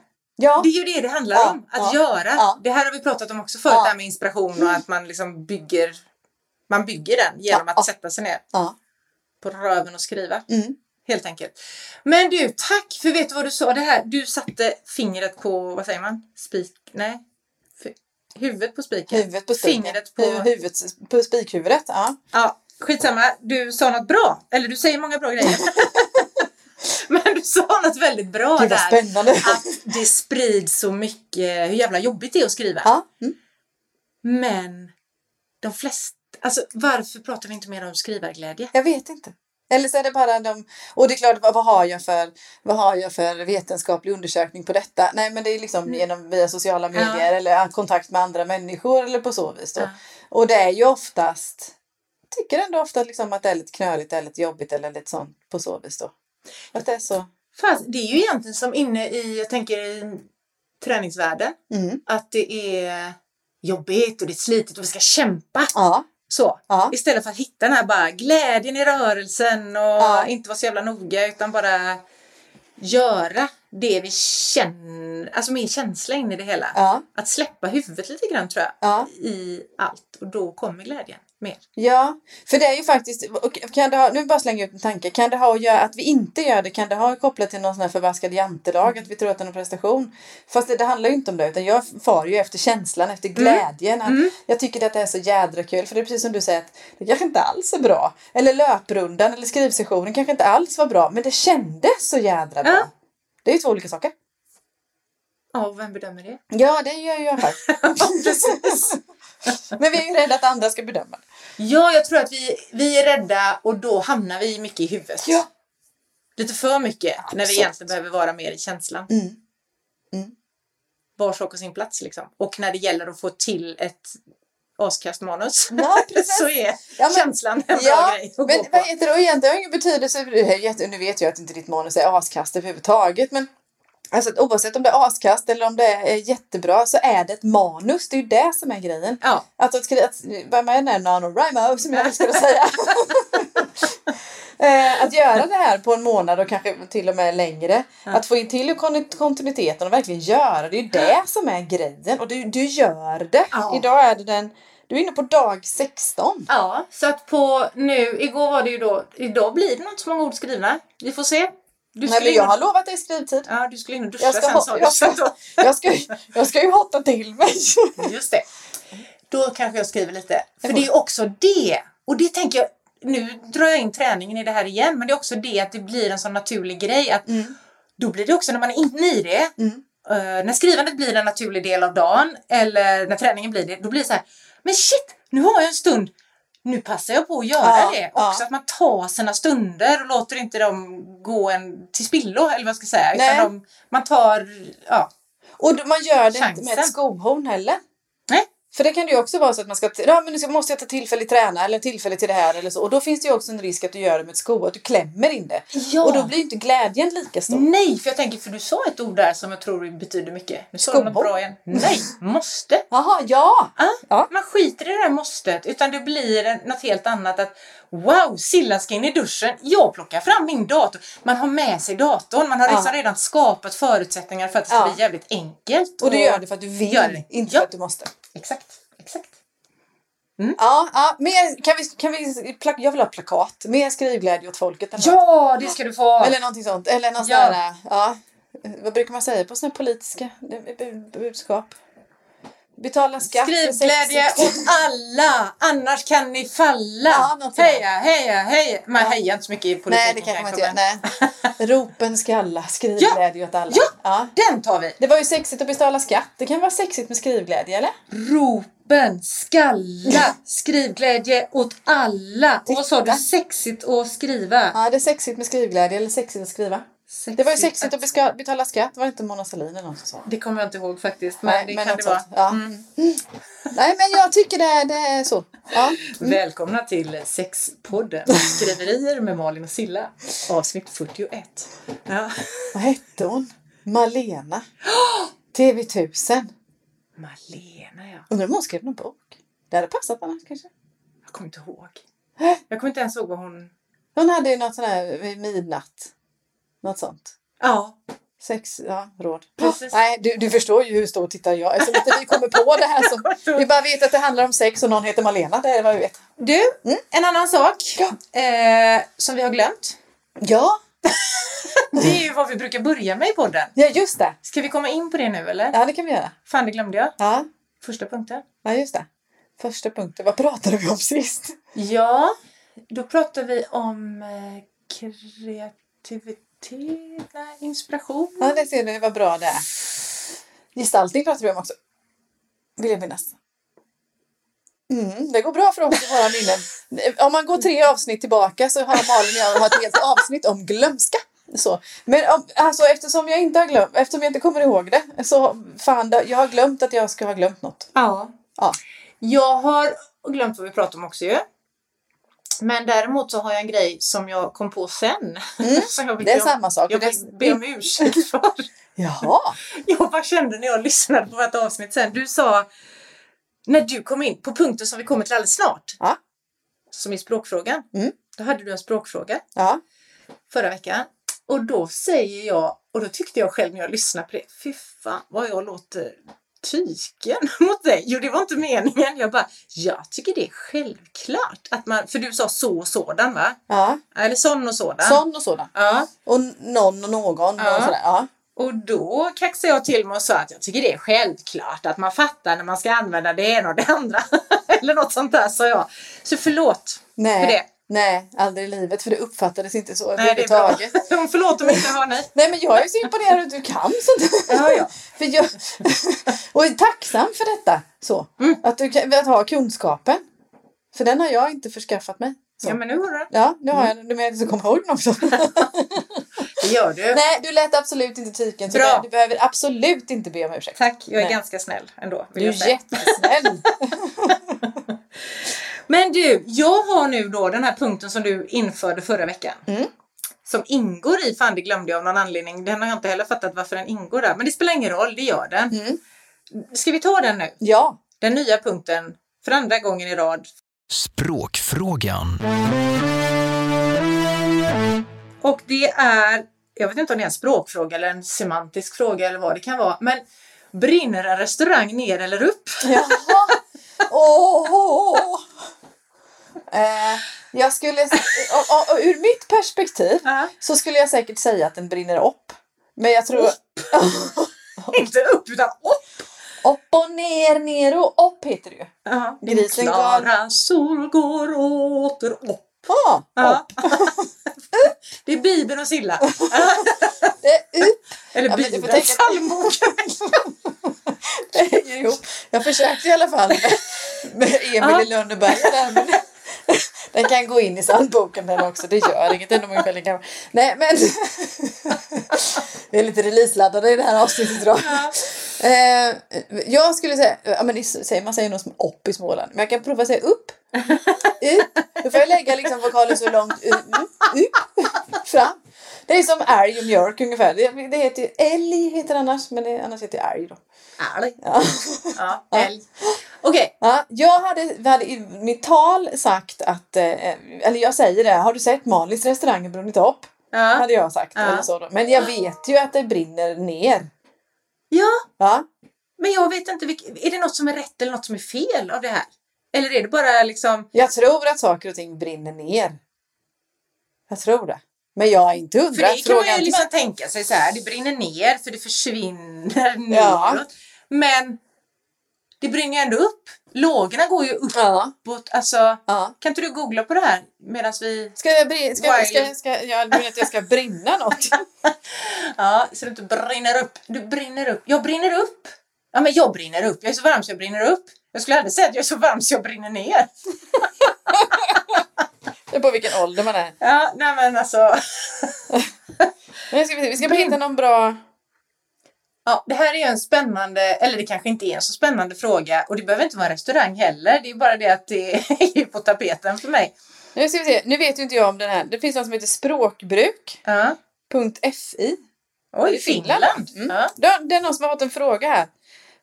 A: Ja.
B: Det är ju det det handlar
A: Ja,
B: om, att
A: ja,
B: göra. Det här har vi pratat om också förut,
A: Ja.
B: det här med inspiration och att man liksom bygger man bygger den genom att sätta sig ner på röven och skriva.
A: Mm.
B: Helt enkelt. Men du, tack för vet du vad du sa? Det här, du satte fingret på, vad säger man? Spik? Nej. Huvudet på spiken.
A: Huvudet på spiken.
B: Fingret på...
A: Hu- Huvudet på spikhuvudet. Ja.
B: Ja, skitsamma. Du sa något bra. Eller du säger många bra grejer. Sa något väldigt bra
A: Gud
B: där.
A: spännande.
B: Att det sprids så mycket, hur jävla jobbigt det är att skriva.
A: Ja. Mm.
B: Men de flesta, alltså varför pratar vi inte mer om skrivarglädje?
A: Jag vet inte. Eller så är det bara de... Och det är klart, vad, vad, har jag för, vad har jag för vetenskaplig undersökning på detta? Nej, men det är liksom genom via sociala medier eller ja, kontakt med andra människor eller på så vis.
B: Ja.
A: Och det är ju oftast... Tycker ändå ofta liksom att det är lite knöligt eller lite jobbigt eller lite sånt på så vis då. Att det är så...
B: Fast det är ju egentligen som inne i, jag tänker i träningsvärlden,
A: Mm.
B: att det är jobbigt och det är slitigt och vi ska kämpa.
A: Ja.
B: Så.
A: Ja.
B: Istället för att hitta den här bara glädjen i rörelsen och
A: Ja.
B: inte vara så jävla noga utan bara göra det vi känner, alltså min känsla in i det hela.
A: Ja,
B: Att släppa huvudet lite grann tror jag
A: ja.
B: i allt och då kommer glädjen mer.
A: Ja, för det är ju faktiskt, kan det ha, nu bara slänga ut en tanke, kan det ha att göra att vi inte gör det, kan det ha kopplat till någon sån här förbaskad jantelag, att vi tror att det är någon prestation? Fast det, det handlar ju inte om det, utan jag far ju efter känslan, efter glädjen. Att
B: Mm.
A: Jag tycker att det är så jädra kul, för det är precis som du säger att det kanske inte alls är bra. Eller löprundan eller skrivsessionen kanske inte alls var bra, men det kändes så jädra bra.
B: Ja.
A: Det är ju två olika saker.
B: Ja, och vem bedömer det?
A: Ja, det gör jag här. precis. Men vi är ju rädda att andra ska bedöma det.
B: Ja, jag tror att vi, vi är rädda och då hamnar vi mycket i huvudet.
A: Ja.
B: Lite för mycket när vi
A: Absolut.
B: egentligen behöver vara mer i känslan.
A: Mm.
B: Var sak och sin plats liksom. Och när det gäller att få till ett askastmanus
A: Ja, precis.
B: så är
A: Ja, men-
B: känslan en bra
A: Ja,
B: grej att
A: men
B: gå på.
A: vad heter det? Och egentligen har ingen betydelse. Nu vet jag att inte ditt manus är askast överhuvudtaget. Men alltså, oavsett om det är askast eller om det är jättebra så är det ett manus. Det är ju det som är grejen.
B: Ja,
A: Att, att, skriva- vad man är NaNoWriMo som jag älskar att säga. Eh, att göra det här på en månad och kanske till och med längre. Att få in till kon- kontinuiteten och verkligen göra det. är ju det som är grejen. Och du, du gör det.
B: Ja.
A: Idag är det den... Du är inne på dag 16.
B: ja, så att på nu, igår var det ju då, idag blir det nog inte så många ord skrivna. Vi får se. Du
A: Nej, men jag har lovat dig skrivtid.
B: Ja, du skulle in och duscha
A: Jag ska,
B: sen sa du.
A: jag, ska, jag, ska, jag ska ju hotta till mig.
B: Just det. Då kanske jag skriver lite. För det är också det. Och det tänker jag, nu drar jag in träningen i det här igen, men det är också det att det blir en sån naturlig grej att
A: Mm.
B: då blir det också när man är inne i det,
A: Mm.
B: eh, när skrivandet blir en naturlig del av dagen eller när träningen blir det, då blir det så här, men shit, nu har jag en stund, nu passar jag på att göra
A: Ja,
B: det.
A: ja.
B: Också att man tar sina stunder och låter inte dem gå en till spillo, eller vad jag ska säga.
A: Nej.
B: Utan de, man tar, ja,
A: Och man gör det inte med
B: Chansen.
A: ett skohorn heller. För det kan det ju också vara så att man ska, ja men nu måste jag ta tillfälligt träna eller tillfälle till det här eller så. Och då finns det ju också en risk att du gör det med ett sko, att du klämmer in det.
B: Ja.
A: Och då blir ju inte glädjen lika stor.
B: Nej, för jag tänker, för du sa ett ord där som jag tror betyder mycket. Nu sa du något bra igen. Nej, måste.
A: Jaha, ja!
B: Ja,
A: Ja.
B: Man skiter i det där måstet, utan det blir något helt annat. att Wow, Silla ska in i duschen. Jag plockar fram min dator. Man har med sig datorn. Man har
A: Ja.
B: liksom redan skapat förutsättningar för att det ska
A: Ja.
B: bli jävligt enkelt.
A: Och du gör det för att du vill, inte för att du måste.
B: Exakt, exakt.
A: Ja, ja mer, kan vi, kan vi, jag vill ha plakat. Mer skrivglädje åt folket. Eller, något.
B: Ja, det ska du få!
A: eller någonting sånt. Eller någon
B: Ja.
A: här, ja. Vad brukar man säga på här politiska bu- budskap? Betala skatt.
B: Skrivglädje åt alla, annars kan ni falla.
A: Ja,
B: heja, heja, heja. Man
A: Ja.
B: hejar inte så mycket i politiken.
A: Nej, det kanske man inte gör.
B: men-
A: Nej. Ropen ska alla, skrivglädje åt alla.
B: Ja.
A: ja.
B: Den tar vi.
A: Det var ju sexigt att betala skatt. Det kan vara sexigt med skrivglädje, eller?
B: Ropen, skalla, skrivglädje åt alla. Och vad sa du? Sexigt att skriva.
A: Ja, det är sexigt med skrivglädje eller sexigt att skriva. Det var ju sexigt att betala skatt. Var det inte Mona Sahlin eller någon som sa?
B: Det kommer jag inte ihåg faktiskt, men det kan
A: något
B: det vara.
A: Ja.
B: Mm.
A: Nej, men jag tycker det, det är så. Ja.
B: Välkomna till Sexpodden. Skriverier med Malin och Silla. Avsnitt 41. Ja.
A: Vad hette hon? Malena. TV1000.
B: Malena, ja.
A: Undrar om hon skrev någon bok? Det hade passat annars kanske.
B: Jag kommer inte ihåg. Jag kommer inte ens ihåg vad hon...
A: Hon hade ju något sånt här vid midnatt. Något sånt.
B: Ja,
A: Sex, ja, råd.
B: Precis.
A: Nej, du, du förstår ju hur stor tittare jag är. Så inte vi kommer på det här som... Vi bara vet att det handlar om sex och någon heter Malena. Det är vad vi vet.
B: Du, en annan sak
A: Ja.
B: eh, som vi har glömt.
A: Ja,
B: Det är ju vad vi brukar börja med i podden.
A: ja just det.
B: Ska vi komma in på det nu eller?
A: Ja, det kan vi göra.
B: Fan, det glömde jag.
A: Ja,
B: Första punkten.
A: ja just det. Första punkten. Vad pratade vi om sist?
B: Ja, då pratar vi om eh, kreativitet, nej, inspiration.
A: Ja, det ser du vad bra det är. Gestaltning pratade vi om också. Vill jag minnas. Mm, det går bra för oss i våra minnen. Om man går tre avsnitt tillbaka så har Malin och jag har ett helt avsnitt om glömska. Så. Men om, alltså, eftersom jag inte har glömt, eftersom jag inte kommer ihåg det, så fan, jag har glömt att jag ska ha glömt något.
B: Ja.
A: Ja.
B: Jag har glömt vad vi pratade om också ju. Men däremot så har jag en grej som jag kom på sen. vill
A: Det är
B: om-
A: samma sak.
B: Jag vill be om ursäkt för.
A: Jaha!
B: Jag bara kände när jag lyssnade på ett avsnitt sen. Du sa, när du kom in på punkten som vi kommer till alldeles snart.
A: Ja.
B: Som är språkfrågan.
A: Mm.
B: Då hade du en språkfråga
A: Ja.
B: förra veckan. Och då säger jag, och då tyckte jag själv när jag lyssnade på det, fy fan vad jag låter tyken mot dig. Jo, det var inte meningen. Jag bara, jag tycker det är självklart att man, för du sa så och sådan va?
A: Ja,
B: Eller sån och sådan.
A: sån och sådan.
B: Ja.
A: Och någon och någon.
B: Ja.
A: Och sådär. Ja.
B: Och då kaxade jag till mig och sa att jag tycker det är självklart att man fattar när man ska använda det ena och det andra. Eller något sånt där sa jag. Så förlåt
A: Nej,
B: för det.
A: Nej, aldrig i livet. För det uppfattades inte så
B: Nej,
A: överhuvudtaget.
B: Förlåt om jag inte hör nej.
A: Nej men jag är så imponerad att du kan sånt
B: Ja, ja.
A: för jag, Och är tacksam för detta. Så.
B: Mm.
A: Att du kan, att ha kunskapen. För den har jag inte förskaffat mig. Så.
B: ja, men nu hör du.
A: Ja, nu har jag den. Du menar att jag kommer ihåg den också.
B: Det gör du.
A: Nej, du lät absolut inte tyken. Så
B: Bra.
A: du, behöver absolut inte be om ursäkt.
B: Tack, jag är
A: Nej.
B: ganska snäll ändå.
A: Du är jättesnäll.
B: Men du, jag har nu då den här punkten som du införde förra veckan.
A: Mm.
B: Som ingår i, fan det glömde jag av någon anledning. Den har jag inte heller fattat varför den ingår där. Men det spelar ingen roll, det gör den.
A: Mm.
B: Ska vi ta den nu?
A: Ja.
B: Den nya punkten för andra gången i rad.
C: Språkfrågan.
B: Och det är, jag vet inte om det är en språkfråga eller en semantisk fråga eller vad det kan vara. Men brinner en restaurang ner eller upp?
A: Jaha. Åh. Eh, jag skulle, och, och, och, ur mitt perspektiv
B: Ja.
A: så skulle jag säkert säga att den brinner upp. Men jag tror
B: Inte upp utan upp!
A: upp och ner, ner och upp heter det ju.
B: Ja.
A: Grisen
B: klara sol går åter upp.
A: Ah,
B: Ja. det är Bibeln och Silla.
A: det är upp.
B: Eller
A: Ja,
B: Bibeln, psalmboken.
A: Det hänger ihop. Jag försökte i alla fall med, med Emil
B: Ja.
A: i Lönneberga där. Men den kan gå in i psalmboken den också. Det gör inget. Den är väldigt gammal. Nej men. Vi är lite releaseladdade i det här avsnittet idag. Eh, jag skulle säga, ja, men man säger något som upp i Småland. Men jag kan prova att säga upp. Upp. Då får jag lägga liksom vokalen så långt upp, upp, fram. Det är som älg och mjölk ungefär. Det, det heter ju älg heter annars. Men det, annars heter det älg då.
B: Älg.
A: Ja.
B: Ja, älg. Okej.
A: Ja, jag hade, hade i mitt tal sagt att, eh, eller jag säger det, har du sett Malins restaurang brunnit upp?
B: Ja.
A: Hade jag sagt.
B: Ja.
A: Eller så då. Men jag vet ju att det brinner ner.
B: ja,
A: Ja,
B: men jag vet inte. Är det något som är rätt eller något som är fel av det här? Eller är det bara liksom...
A: jag tror att saker och ting brinner ner. Jag tror det. Men jag är inte
B: För
A: hundra.
B: det kan man ju liksom tänka sig så här. Det brinner ner för det försvinner
A: Ja.
B: neråt. Men det brinner ju ändå upp. Lågorna går ju
A: Ja,
B: uppåt. Alltså,
A: ja.
B: kan inte du googla på det här medan vi...
A: Ska jag, brin- ska, ska, ska, jag menar att jag ska brinna något?
B: Ja, så du inte brinner upp. Du brinner upp. Jag brinner upp. Ja, men jag brinner upp. Jag är så varm så jag brinner upp. Jag skulle aldrig säga att jag är så varm så jag brinner ner.
A: Det är på vilken ålder man är.
B: Ja, nej men alltså.
A: Men ska vi, vi ska bara hitta någon bra...
B: Ja, det här är en spännande, eller det kanske inte är en så spännande fråga och det behöver inte vara en restaurang heller. Det är bara det att det är på tapeten för mig.
A: Nu ska vi se. Nu vet ju inte jag om den här. Det finns något som heter språkbruk.fi.
B: Ja. Oj,
A: i Finland.
B: Finland.
A: Mm.
B: Ja.
A: Det, är någon som har fått en fråga här.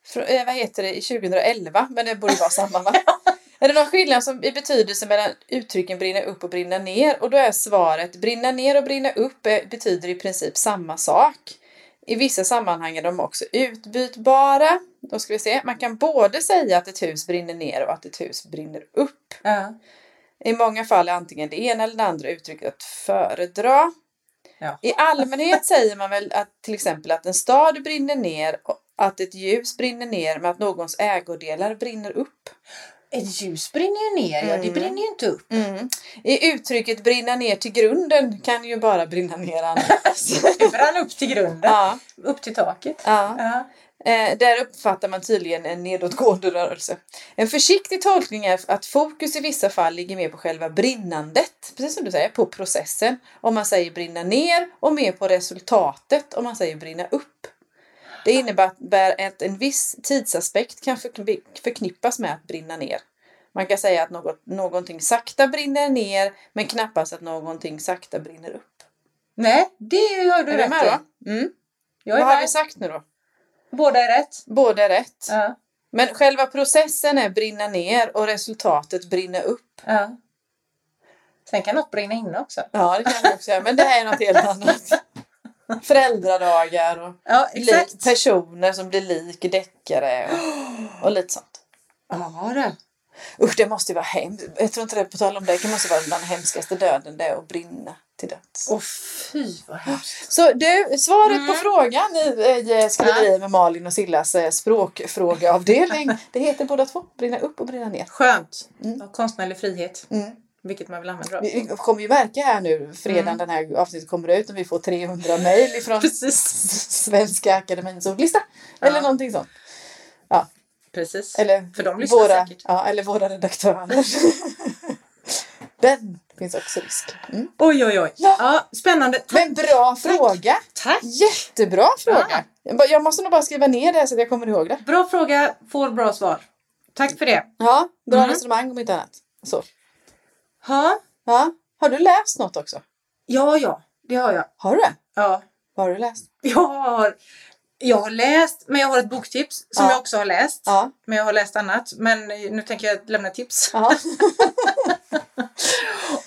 A: Frå, eh, vad heter det? I 2011, men det borde vara samma va? är det någon skillnad som, i betydelse mellan uttrycken brinna upp och brinna ner? Och då är svaret brinna ner och brinna upp betyder i princip samma sak. I vissa sammanhang är de också utbytbara. Då ska vi se. Man kan både säga att ett hus brinner ner och att ett hus brinner upp.
B: Ja.
A: I många fall är antingen det ena eller det andra uttrycket att föredra.
B: Ja.
A: I allmänhet säger man väl att till exempel att en stad brinner ner och att ett ljus brinner ner med att någons ägodelar brinner upp.
B: Ett ljus brinner ju ner, ja det
A: Mm.
B: brinner ju inte upp.
A: I uttrycket brinna ner till grunden kan ju bara brinna ner annars.
B: Det brann upp till grunden,
A: ja,
B: upp till taket.
A: ja.
B: Ja.
A: Eh, där uppfattar man tydligen en nedåtgående rörelse. En försiktig tolkning är att fokus i vissa fall ligger mer på själva brinnandet, precis som du säger, på processen. Om man säger brinna ner och mer på resultatet om man säger brinna upp. Det innebär att en viss tidsaspekt kan förkni- förknippas med att brinna ner. Man kan säga att något, någonting sakta brinner ner men knappast att någonting sakta brinner upp.
B: Nej, det har du
A: Är
B: rätt
A: med
B: i.
A: Mm.
B: Jag är
A: Vad har vi sagt nu då?
B: Båda är rätt.
A: Båda är rätt.
B: Ja.
A: Men själva processen är brinna ner och resultatet brinna upp.
B: Ja. Sen kan något brinna inne också.
A: Ja, det kan vi också göra. Men det här är något helt annat. Föräldradagar och
B: Ja, exakt.
A: personer som blir lik deckare och, och lite sånt.
B: Ja, det.
A: Usch, det måste ju vara hemskt. Jag tror inte det, på tal om det, det måste vara bland hemskaste döden det är att brinna till döds.
B: Åh fy vad hemskt.
A: Så du, svaret
B: Mm.
A: på frågan i, i skriverier med Malin och Sillas eh, språkfrågeavdelning, det heter båda två, brinna upp och brinna ner.
B: Skönt.
A: Mm.
B: Och konstnärlig frihet.
A: Mm.
B: Vilket man vill använda. då.
A: Vi kommer ju märka här nu, fredagen
B: Mm.
A: den här avsnittet kommer ut, om vi får 300 mejl ifrån
B: Precis.
A: Svenska Akademiens ordlista. Eller
B: Ja.
A: någonting sånt.
B: Precis.
A: Eller
B: För de lyssnar
A: våra,
B: säkert.
A: ja, eller våra redaktörer. Den finns också risk. Mm.
B: Oj, oj, oj.
A: Ja.
B: Ja, spännande. Tack.
A: Men bra fråga!
B: Tack.
A: Jättebra fråga! Jag bara- Jag måste nog bara skriva ner det så att jag kommer ihåg det.
B: Bra fråga, får bra svar. Tack för det.
A: Ja, bra
B: Mm.
A: resonemang om inte annat. Så.
B: Ha.
A: Ja. Har du läst något också?
B: Ja, ja, det har jag.
A: Har du det?
B: Ja.
A: Vad har du läst?
B: Jag har, jag har läst, men jag har ett boktips som
A: Ja.
B: jag också har läst.
A: Ja.
B: Men jag har läst annat. Men nu tänker jag lämna tips.
A: ja.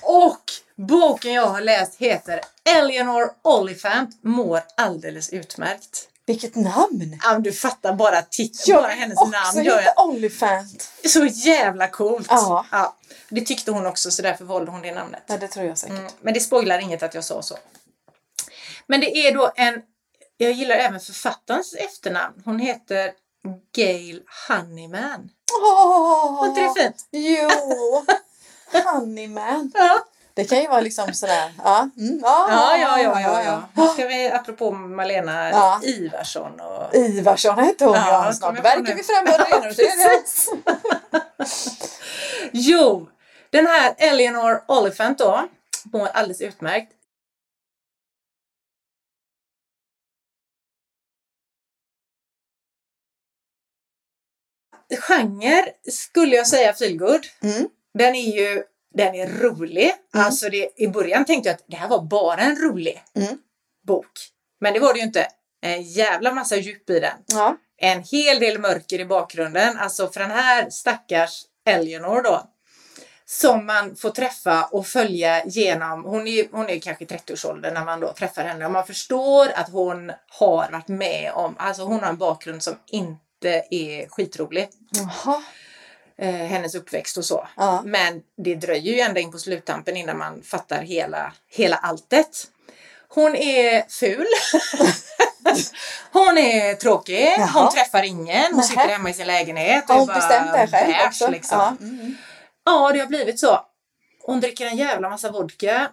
B: Och boken jag har läst heter Eleanor Oliphant mår alldeles utmärkt.
A: Vilket namn!
B: Ja, du fattar bara titeln, bara hennes
A: också
B: namn gör
A: heta Olifant.
B: jag. Så jävla coolt!
A: Ja.
B: Det tyckte hon också så därför valde hon det namnet.
A: Ja, det tror jag säkert.
B: Mm, men det spoilar inget att jag sa så. Men det är då en, jag gillar även författarens efternamn. Hon heter Gail Honeyman.
A: Åh!
B: Var inte det fint?
A: Jo! Honeyman.
B: Ja.
A: Det kan ju vara liksom sådär. Ja, mm, ja,
B: Ja, ja, ja, ja, ja. Ska vi, apropå Malena
A: Ja.
B: Ivarsson och...
A: Ivarsson hette hon
B: Ja,
A: ja. Snart verkar vi det tredje.
B: Precis. Jo, den här Eleanor Oliphant då mår alldeles utmärkt. Genre skulle jag säga feelgood.
A: Mm.
B: Den är ju den är rolig.
A: Mm.
B: Alltså det, I början tänkte jag att det här var bara en rolig
A: Mm.
B: bok. Men det var det ju inte. En jävla massa djup i den.
A: Ja.
B: En hel del mörker i bakgrunden. Alltså för den här stackars Eleanor då. Som man får träffa och följa genom. Hon är, hon är kanske i 30-årsåldern när man då träffar henne. Och man förstår att hon har varit med om, alltså hon har en bakgrund som inte är skitrolig.
A: Jaha.
B: Eh, hennes uppväxt och så.
A: Ja.
B: Men det dröjer ju ända in på sluttampen innan man fattar hela, hela alltet. Hon är ful. hon är tråkig.
A: Jaha.
B: Hon träffar ingen. Hon sitter hemma i sin lägenhet. och
A: Har hon bestämt det själv
B: bärs,
A: också?
B: Liksom.
A: Ja.
B: Ja.
A: Mm.
B: det har blivit så. Hon dricker en jävla massa vodka.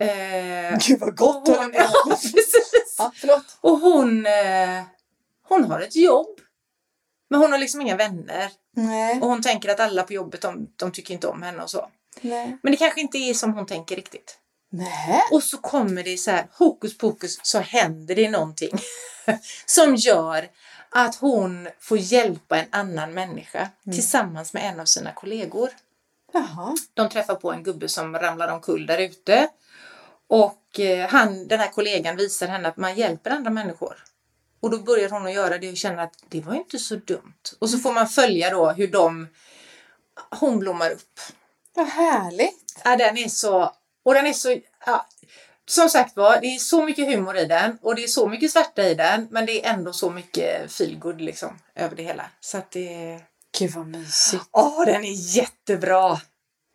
B: Eh,
A: Gud vad
B: och
A: gott!
B: hon, ja, precis.
A: Ja.
B: Och hon, eh, hon har ett jobb. Men hon har liksom inga vänner.
A: Nej.
B: Och hon tänker att alla på jobbet de, de tycker inte om henne och så.
A: Nej.
B: Men det kanske inte är som hon tänker riktigt.
A: Nej.
B: Och så kommer det så här, hokus pokus, så händer det någonting som gör att hon får hjälpa en annan människa tillsammans med en av sina kollegor.
A: Jaha.
B: De träffar på en gubbe som ramlar omkull där ute. Och eh, han, den här kollegan visar henne att man hjälper andra människor. Och då börjar hon att göra det och känner att det var inte så dumt. Och så får man följa då hur de, hon blommar upp.
A: Vad härligt.
B: Ja, den är så... Och den är så... Ja, som sagt var, det är så mycket humor i den och det är så mycket svärta i den men det är ändå så mycket feelgood liksom över det hela. Så att det...
A: Gud vad mysigt.
B: Åh, den är jättebra!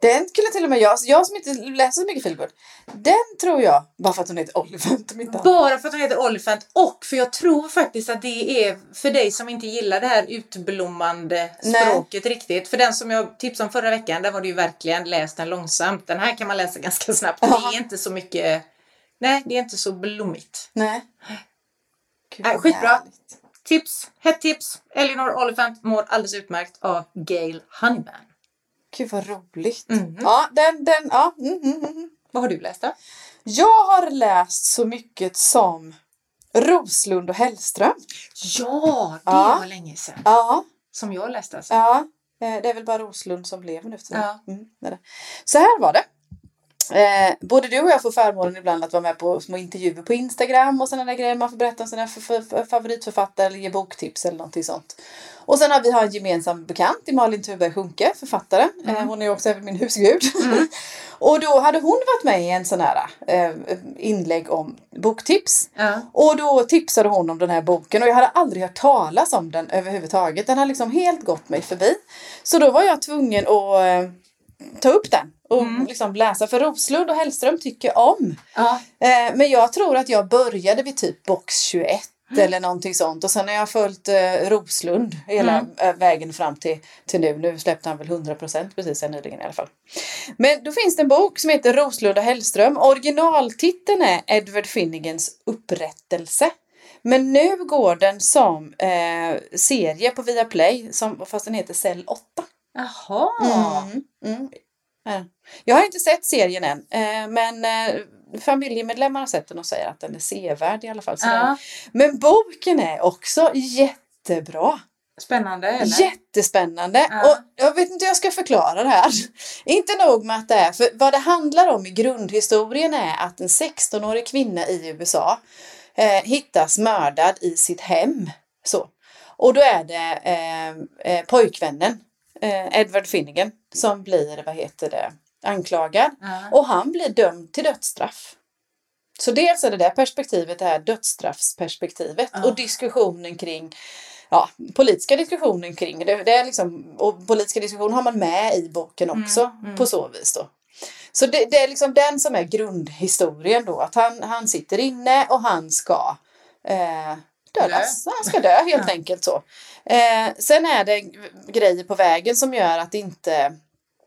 A: Den skulle till och med jag, jag som inte läser så mycket feelgood, den tror jag, bara för att hon heter Olifant.
B: Bara för att den heter Oliphant och för jag tror faktiskt att det är för dig som inte gillar det här utblommande
A: Nej.
B: språket riktigt. För den som jag tipsade om förra veckan, där var det ju verkligen läst den långsamt. Den här kan man läsa ganska snabbt.
A: Ja.
B: Det är inte så mycket... Nej, det är inte så blommigt.
A: Nej. Gud,
B: Nej,
A: vad
B: skitbra.
A: härligt.
B: Tips, hett tips. Eleanor Oliphant mår alldeles utmärkt av Gail Honeyman.
A: Gud vad roligt.
B: Mhm.
A: Ja, den, den, ja. Mm, mm, mm.
B: Vad har du läst då?
A: Jag har läst så mycket som Roslund och Hellström.
B: Ja, det
A: Ja.
B: var länge sedan.
A: Ja,
B: Som jag läste alltså.
A: ja. Eh, Det är väl bara Roslund som lever nu för.
B: Ja.
A: Mm, det. Så här var det. Eh, både du och jag får förmånen ibland att vara med på små intervjuer på Instagram och sådana där grejer. Man får berätta om sina favoritförfattare eller ge boktips eller någonting sånt. Och sen har vi har en gemensam bekant i Malin Thuberg Sjunke, författare. Eh, hon är också även min husgud. och då hade hon varit med i en sån här eh, inlägg om boktips.
B: Ja.
A: Och då tipsade hon om den här boken och jag hade aldrig hört talas om den överhuvudtaget. Den har liksom helt gått mig förbi. Så då var jag tvungen att eh, ta upp den och liksom läsa. För Roslund och Hellström tycker om.
B: Ja.
A: Eh, men jag tror att jag började vid typ box 21 eller någonting sånt. Och sen har jag följt eh, Roslund hela eh, vägen fram till, till nu. Nu släppte han väl 100% precis här nyligen i alla fall. Men då finns det en bok som heter Roslund och Hellström. Originaltiteln är Edward Finnegans Upprättelse. Men nu går den som eh, serie på Viaplay, som, fast den heter Cell 8.
B: Jaha.
A: Mm, mm. Ja. Jag har inte sett serien än, eh, men eh, familjemedlemmar har sett den och säger att den är sevärd i alla fall.
B: Ja.
A: Men boken är också jättebra.
B: Spännande eller?
A: Jättespännande.
B: Ja.
A: Och jag vet inte hur jag ska förklara det här. inte nog med att det är, för vad det handlar om i grundhistorien är att en 16-årig kvinna i USA eh, hittas mördad i sitt hem. Så. Och då är det eh, eh, pojkvännen, eh, Edward Finnegan, som blir, vad heter det, anklagad.
B: Ja.
A: Och han blir dömd till dödsstraff. Så dels är det det perspektivet, det här dödsstraffsperspektivet
B: Ja.
A: och diskussionen kring Ja, politiska diskussionen kring det. det är liksom, och politiska diskussioner har man med i boken också
B: mm.
A: på så vis då. Så det, det är liksom den som är grundhistorien då, att han, han sitter inne och han ska eh, dödas. Han ska dö helt enkelt så. Eh, sen är det grejer på vägen som gör att inte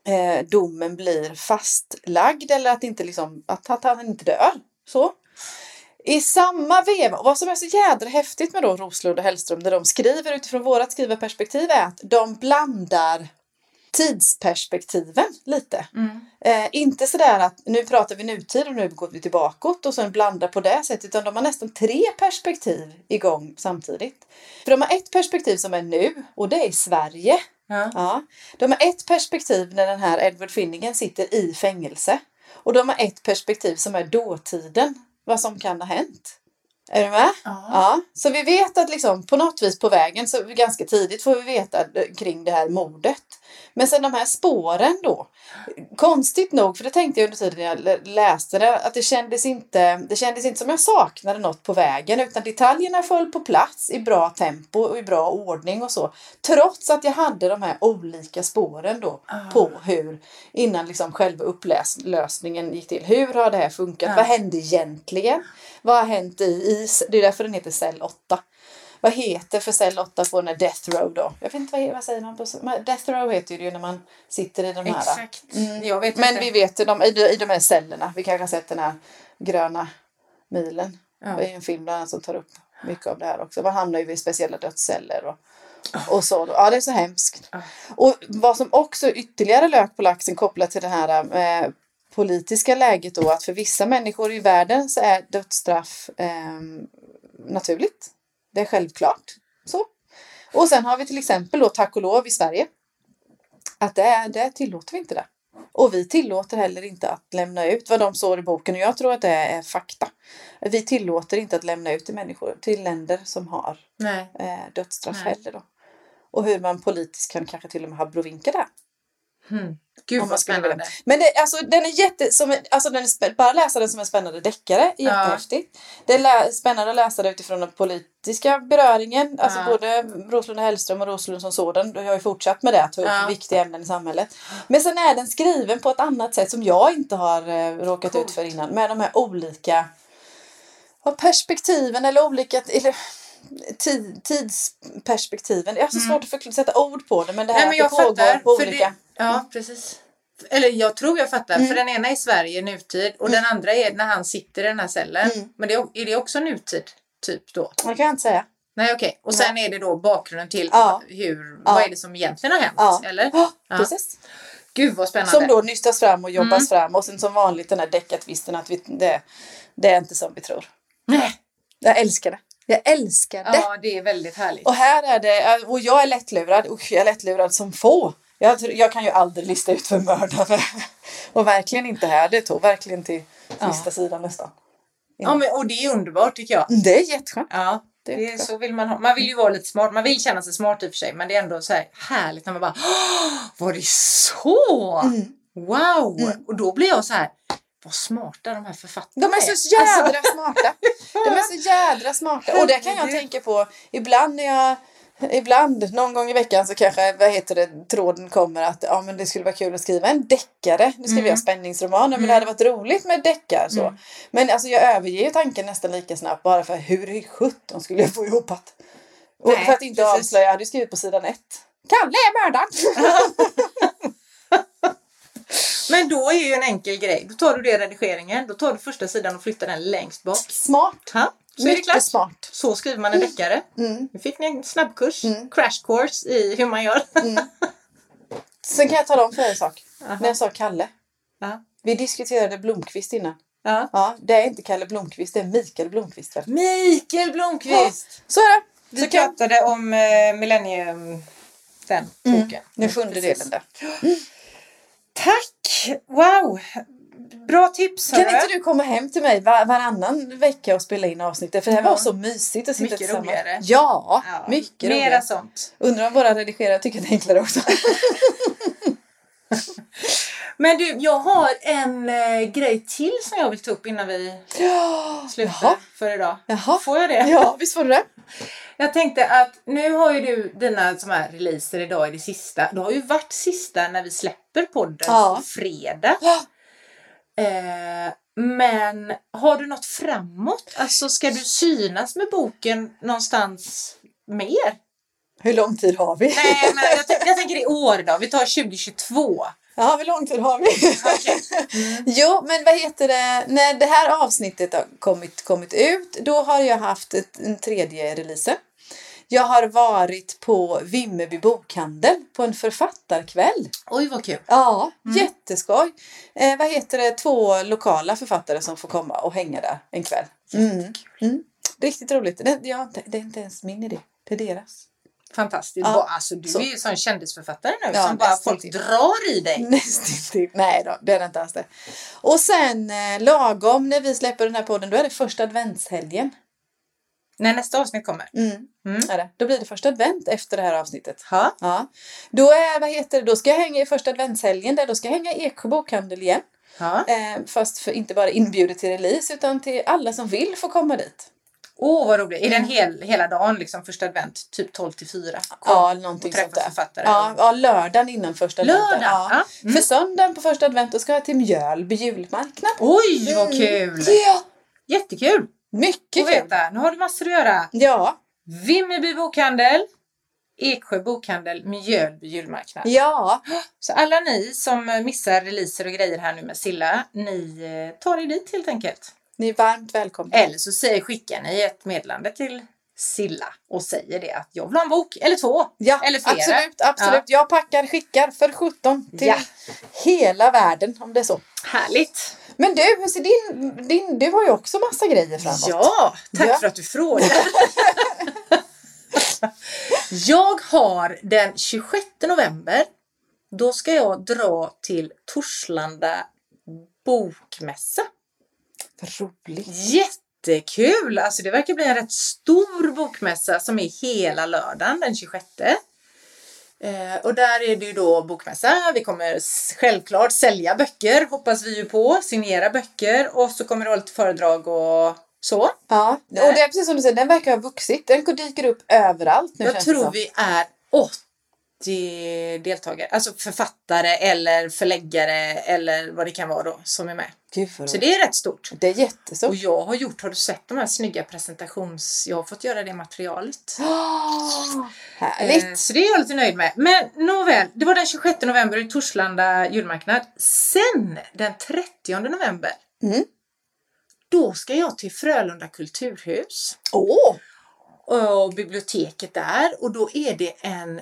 A: eh, domen blir fastlagd eller att, inte liksom, att, att han inte dör. Så. I samma veva, och vad som är så jädra häftigt med då Roslund och Hellström, där de skriver utifrån vårat skrivarperspektiv är att de blandar tidsperspektiven lite.
B: Mm.
A: Eh, inte sådär att nu pratar vi nutid och nu går vi tillbaka och sen blandar på det sättet utan de har nästan tre perspektiv igång samtidigt. För de har ett perspektiv som är nu och det är Sverige.
B: Ja.
A: Ja. De har ett perspektiv när den här Edward Finnegan sitter i fängelse. Och de har ett perspektiv som är dåtiden, vad som kan ha hänt. Är du med?
B: Ja.
A: Ja, så vi vet att liksom på något vis på vägen, så ganska tidigt får vi veta kring det här mordet. Men sen de här spåren då, konstigt nog, för det tänkte jag under tiden jag lä- läste det, att det kändes inte, det kändes inte som jag saknade något på vägen, utan detaljerna föll på plats i bra tempo och i bra ordning och så. Trots att jag hade de här olika spåren då
B: Ah.
A: på hur, innan liksom själva upplösningen gick till. Hur har det här funkat?
B: Ja.
A: Vad hände egentligen? Vad har hänt i, i, det är därför den heter cell 8. Vad heter för cell 8 på den här death row då? Jag vet inte vad, vad säger man på death row heter det ju när man sitter i de här.
B: Exakt.
A: Mm.
B: Vet
A: Men vi vet de, i, de- i de här cellerna. Vi kanske har sett den här gröna milen.
B: Ja.
A: Det är en film bland annat som tar upp mycket av det här också. Man hamnar ju i speciella dödsceller och, och så. Då. Ja, det är så hemskt.
B: Ja.
A: Och vad som också ytterligare lök på laxen kopplat till det här eh, politiska läget då att för vissa människor i världen så är dödsstraff eh, naturligt. Det är självklart. Så. Och sen har vi till exempel då tack och lov i Sverige att det, det tillåter vi inte det. Och vi tillåter heller inte att lämna ut vad de står i boken och jag tror att det är fakta. Vi tillåter inte att lämna ut till människor, till länder som har
B: Nej.
A: eh, dödsstraff
B: Nej.
A: heller då. Och hur man politiskt kan kanske till och med ha brovinka där.
B: Mm. Gud vad spännande.
A: Men det, alltså, den är jätte, som, alltså den är bara läsa den som en spännande deckare är
B: Ja.
A: jättehäftigt. Det är lä, spännande att läsa det utifrån den politiska beröringen. Alltså
B: Ja.
A: både Roslund och Hellström och Roslund som sådan. Jag har ju fortsatt med det, att ta upp
B: Ja.
A: viktiga ämnen i samhället. Men sen är den skriven på ett annat sätt som jag inte har eh, råkat
B: Coolt.
A: ut för innan. Med de här olika perspektiven eller olika eller, tid, tidsperspektiven. Jag har så svårt att förklara, sätta ord på det men det här
B: Mm. Nej, men
A: att
B: jag
A: det pågår
B: fattar.
A: på olika... Mm.
B: Det, ja, precis. Eller jag tror jag fattar. För den ena är Sverige nutid och den andra är när han sitter i den här cellen.
A: Mm.
B: Men det, är- det också nutid? Typ då?
A: Det kan jag inte säga.
B: Nej okej. Och sen är det då bakgrunden till
A: Ja.
B: hur,
A: Ja.
B: vad är det som egentligen har hänt?
A: Ja.
B: Eller?
A: Ja,
B: Ja.
A: precis.
B: Gud vad spännande.
A: Som då nystas fram och jobbas
B: Mm.
A: fram och sen som vanligt den här deckartvisten att vi, det, det är inte som vi tror.
B: Nej.
A: Jag älskar det. Jag älskar det.
B: Ja, det är väldigt härligt.
A: Och här är det, och jag är lättlurad, usch jag är lättlurad som få. Jag, jag kan ju aldrig lista ut vem mördaren är. Och verkligen inte här. Det tog verkligen till
B: Ja.
A: sista sidan nästan.
B: Ja, men, och det är underbart tycker jag.
A: Det är jätteskönt.
B: Ja,
A: Det är
B: det så vill man ha. Man vill ju vara lite smart. Man vill känna sig smart i och för sig. Men det är ändå så här härligt när man bara "Åh, Var det så?
A: Mm.
B: Wow! Och då blir jag så här Vad smarta de här författarna
A: De är så jädra smarta. De är så jädra smarta. Och det kan jag tänka på ibland när jag Ibland, någon gång i veckan så kanske, vad heter det, tråden kommer att ja, men det skulle vara kul att skriva en deckare. Nu skriver jag spänningsromaner men det hade varit roligt med deckare så. Men alltså jag överger ju tanken nästan lika snabbt bara för hur i sjutton skulle jag få ihop att... Och
B: Nej,
A: för att inte
B: precis.
A: avslöja, jag hade skrivit på sidan ett. Kalle är mördaren!
B: Men då är ju en enkel grej. Då tar du det i redigeringen. Då tar du första sidan och flyttar den längst bak.
A: Smart.
B: Ha? Så är det
A: Mycket
B: klart.
A: smart.
B: Så skriver man en deckare.
A: Mm.
B: Nu fick ni en snabbkurs.
A: Mm.
B: Crash course i hur man gör.
A: Sen kan jag tala om för er en sak.
B: Aha.
A: När jag sa Kalle.
B: Ja.
A: Vi diskuterade Blomqvist innan.
B: Ja.
A: Ja, det är inte Kalle Blomqvist, det är Mikael Blomqvist. väl?
B: Mikael Blomqvist!
A: Så är det.
B: Vi
A: kan...
B: pratade om eh, Millennium, den boken.
A: Nu sjunde
B: Precis.
A: delen där.
B: Tack! Wow! Bra tips!
A: Kan inte du komma hem till mig var, varannan vecka och spela in avsnittet? För det här
B: Ja.
A: var så mysigt att sitta
B: Mycket
A: tillsammans.
B: roligare.
A: Ja,
B: Ja,
A: mycket
B: Mera
A: roligare.
B: sånt.
A: Undrar om våra redigerare tycker att det är enklare också.
B: Men du, jag har en eh, grej till som jag vill ta upp innan vi slutar
A: Jaha.
B: för idag.
A: Jaha.
B: Får jag det?
A: Ja, visst var det det?
B: Jag tänkte att nu har ju du dina som här releaser idag i det sista. Det har ju varit sista när vi släpper podden
A: Ja.
B: på fredag.
A: Ja.
B: Eh, men har du något framåt? Alltså ska du synas med boken någonstans mer?
A: Hur lång tid har vi?
B: Nej, men jag, jag tänker i år då. Vi tar 2022.
A: Ja, hur lång tid har vi?
B: Okej.
A: Jo, men vad heter det? När det här avsnittet har kommit, kommit ut, då har jag haft ett, en tredje release. Jag har varit på Vimmerby bokhandel på en författarkväll.
B: Oj, vad kul.
A: Ja, jätteskoj. Eh, vad heter det? Två lokala författare som får komma och hänga där en kväll. Mm. Mm. Riktigt roligt. Det, ja, det är inte ens min idé. Det är deras.
B: Fantastiskt.
A: Ja,
B: Alltså, du
A: så.
B: är ju sån kändisförfattare nu
A: Ja,
B: som bara folk
A: till.
B: drar i dig.
A: Nästintill. Nej då, det är det inte alls det. Och sen eh, lagom när vi släpper den här podden, då är det första adventshelgen.
B: När nästa avsnitt kommer.
A: Mm.
B: Mm.
A: Är det. Då blir det första advent efter det här avsnittet.
B: Ha?
A: Ja. Då, är, vad heter det, då ska jag hänga i första adventshelgen där. Då ska jag hänga i Eksjö bokhandel igen. Eh, fast för inte bara inbjudet till release utan till alla som vill få komma dit.
B: Åh, vad roligt. Är
A: Mm.
B: den hel, hela dagen, liksom första advent, typ 12 till 4?
A: Ja, någonting sånt där.
B: författare.
A: Ja, ja, lördagen innan första advent.
B: Lördag?
A: Ja.
B: Ja. Mm.
A: För söndagen på första advent då ska jag till Mjölby julmarknad.
B: Oj, vad kul!
A: Ja,
B: Jättekul
A: mycket kul.
B: veta. Nu har du massor att göra.
A: Ja,
B: Vimmerby bokhandel, Eksjö bokhandel, Mjölby julmarknad.
A: ja.
B: Så alla ni som missar releaser och grejer här nu med Silla, ni eh, tar er dit helt enkelt.
A: Ni är varmt välkomna.
B: Eller så säger, skickar ni ett meddelande till Silla och säger det att jag vill ha en bok eller två.
A: Ja,
B: Eller flera.
A: absolut, absolut. Jag packar, skickar för 17 till
B: Ja.
A: hela världen om det är så.
B: Härligt!
A: Men du, hur ser din, din, du har ju också massa grejer framåt.
B: Ja, tack
A: Ja.
B: för att du frågar. jag har den 26 november, då ska jag dra till Torslanda bokmässa.
A: Roligt.
B: Jättekul! Alltså det verkar bli en rätt stor bokmässa som är hela lördagen den 26. Eh, och där är det ju då bokmässa. Vi kommer självklart sälja böcker, hoppas vi ju på. Signera böcker och så kommer det vara lite föredrag och så.
A: Ja, och det är precis som du säger, den verkar ha vuxit. Den dyker upp överallt nu
B: Jag tror vi är 80 deltagare. Alltså författare eller förläggare eller vad det kan vara då som är med. Så det är rätt stort.
A: Det är jättestort.
B: Och jag har gjort, har du sett de här snygga presentations... Jag har fått göra det materialet.
A: Oh, härligt.
B: Eh, Så det är jag lite nöjd med. Men nåväl, det var den 26 november i Torslanda julmarknad. Sen den 30 november,
A: Mm.
B: då ska jag till Frölunda kulturhus
A: Åh!
B: och biblioteket där och då är det en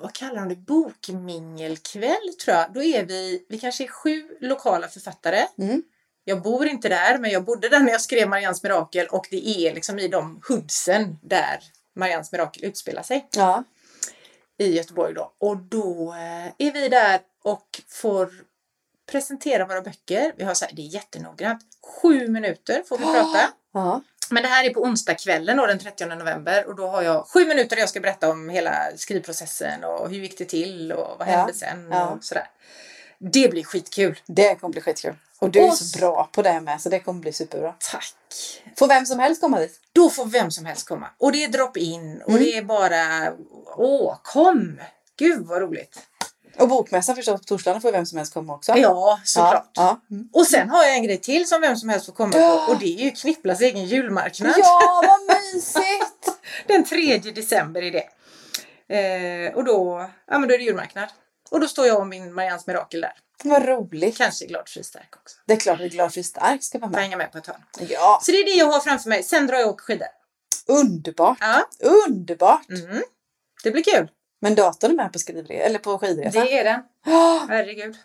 B: vad kallar de det? Bokmingelkväll tror jag. Då är vi, vi kanske är sju lokala författare.
A: Mm.
B: Jag bor inte där, men jag bodde där när jag skrev Marians mirakel och det är liksom i de hoodsen där Marians mirakel utspelar sig.
A: Ja.
B: i Göteborg då. Och då eh, är vi där och får presentera våra böcker. Vi har så här, det är jättenoggrant. Sju minuter får vi prata.
A: Ja.
B: Men det här är på onsdagskvällen den 30 november och då har jag sju minuter där jag ska berätta om hela skrivprocessen och hur gick det till och vad
A: Ja,
B: hände sen
A: ja.
B: och sådär. Det blir skitkul.
A: Det kommer bli skitkul. Och du är så bra på det med så det kommer bli superbra.
B: Tack!
A: Får vem som helst komma dit?
B: Då får vem som helst komma. Och det är drop-in och
A: Mm.
B: det är bara åh, kom! Gud vad roligt!
A: Och bokmässan förstås på torsdagen får vem som helst komma också.
B: Ja, såklart.
A: Ja, ja. Mm.
B: Och sen har jag en grej till som vem som helst får komma på och det är ju Knipplas egen julmarknad.
A: ja vad mysigt!
B: Den 3 december är det. Eh, och då, ja, men då är det julmarknad. Och då står jag och min Marians Mirakel där.
A: vad roligt.
B: Kanske glad fri stark också.
A: Det är klart att Glad för stark ska vara med.
B: hänga med på ett hörn.
A: Ja,
B: Så det är det jag har framför mig. Sen drar jag och åker skidor.
A: underbart.
B: Ja.
A: Underbart!
B: Mm. Det blir kul.
A: Men datorn är med på skrivresa, eller på skidresa.
B: Det är den.
A: Ja.
B: Herregud.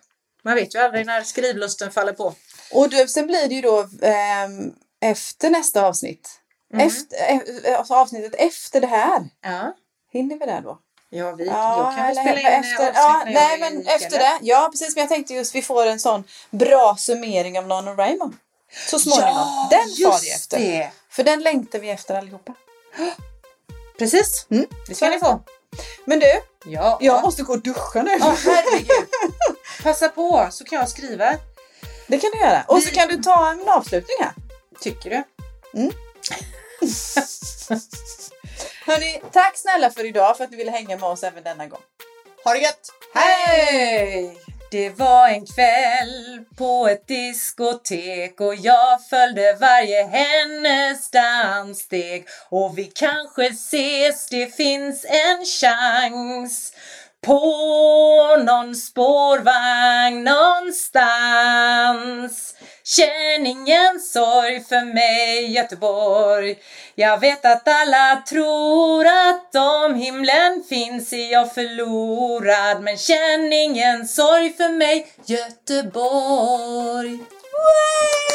B: Man vet ju aldrig när skrivlusten faller på.
A: Och du, sen blir det ju då ehm, efter nästa avsnitt.
B: Mm.
A: Efter, eh, alltså avsnittet efter det här.
B: Ja.
A: Hinner vi där då?
B: Ja, vi,
A: Ja,
B: jag kan väl
A: eller
B: spela in
A: efter,
B: avsnitt
A: ja,
B: när
A: nej men efter
B: fjällen.
A: det. Ja precis, men jag tänkte just vi får en sån bra summering av NaNoWriMo. Så småningom.
B: Ja,
A: den far vi efter.
B: det.
A: För den längtar vi efter allihopa.
B: Precis.
A: Mm.
B: Det ska ni få.
A: Men du,
B: Ja.
A: jag måste gå och duscha nu.
B: Ja, herregud. Passa på så kan jag skriva.
A: Det kan du göra. Och så kan du ta en avslutning här.
B: Tycker du?
A: Hörni, tack snälla för idag för att ni ville hänga med oss även denna gång. Ha det gött!
B: Hej! Det var en kväll på ett diskotek och jag följde varje hennes danssteg och vi kanske ses, det finns en chans på någon spårvagn någonstans. Känn ingen sorg för mig Göteborg. Jag vet att alla tror att om himlen finns är jag förlorad. Men känn ingen sorg för mig Göteborg. Way!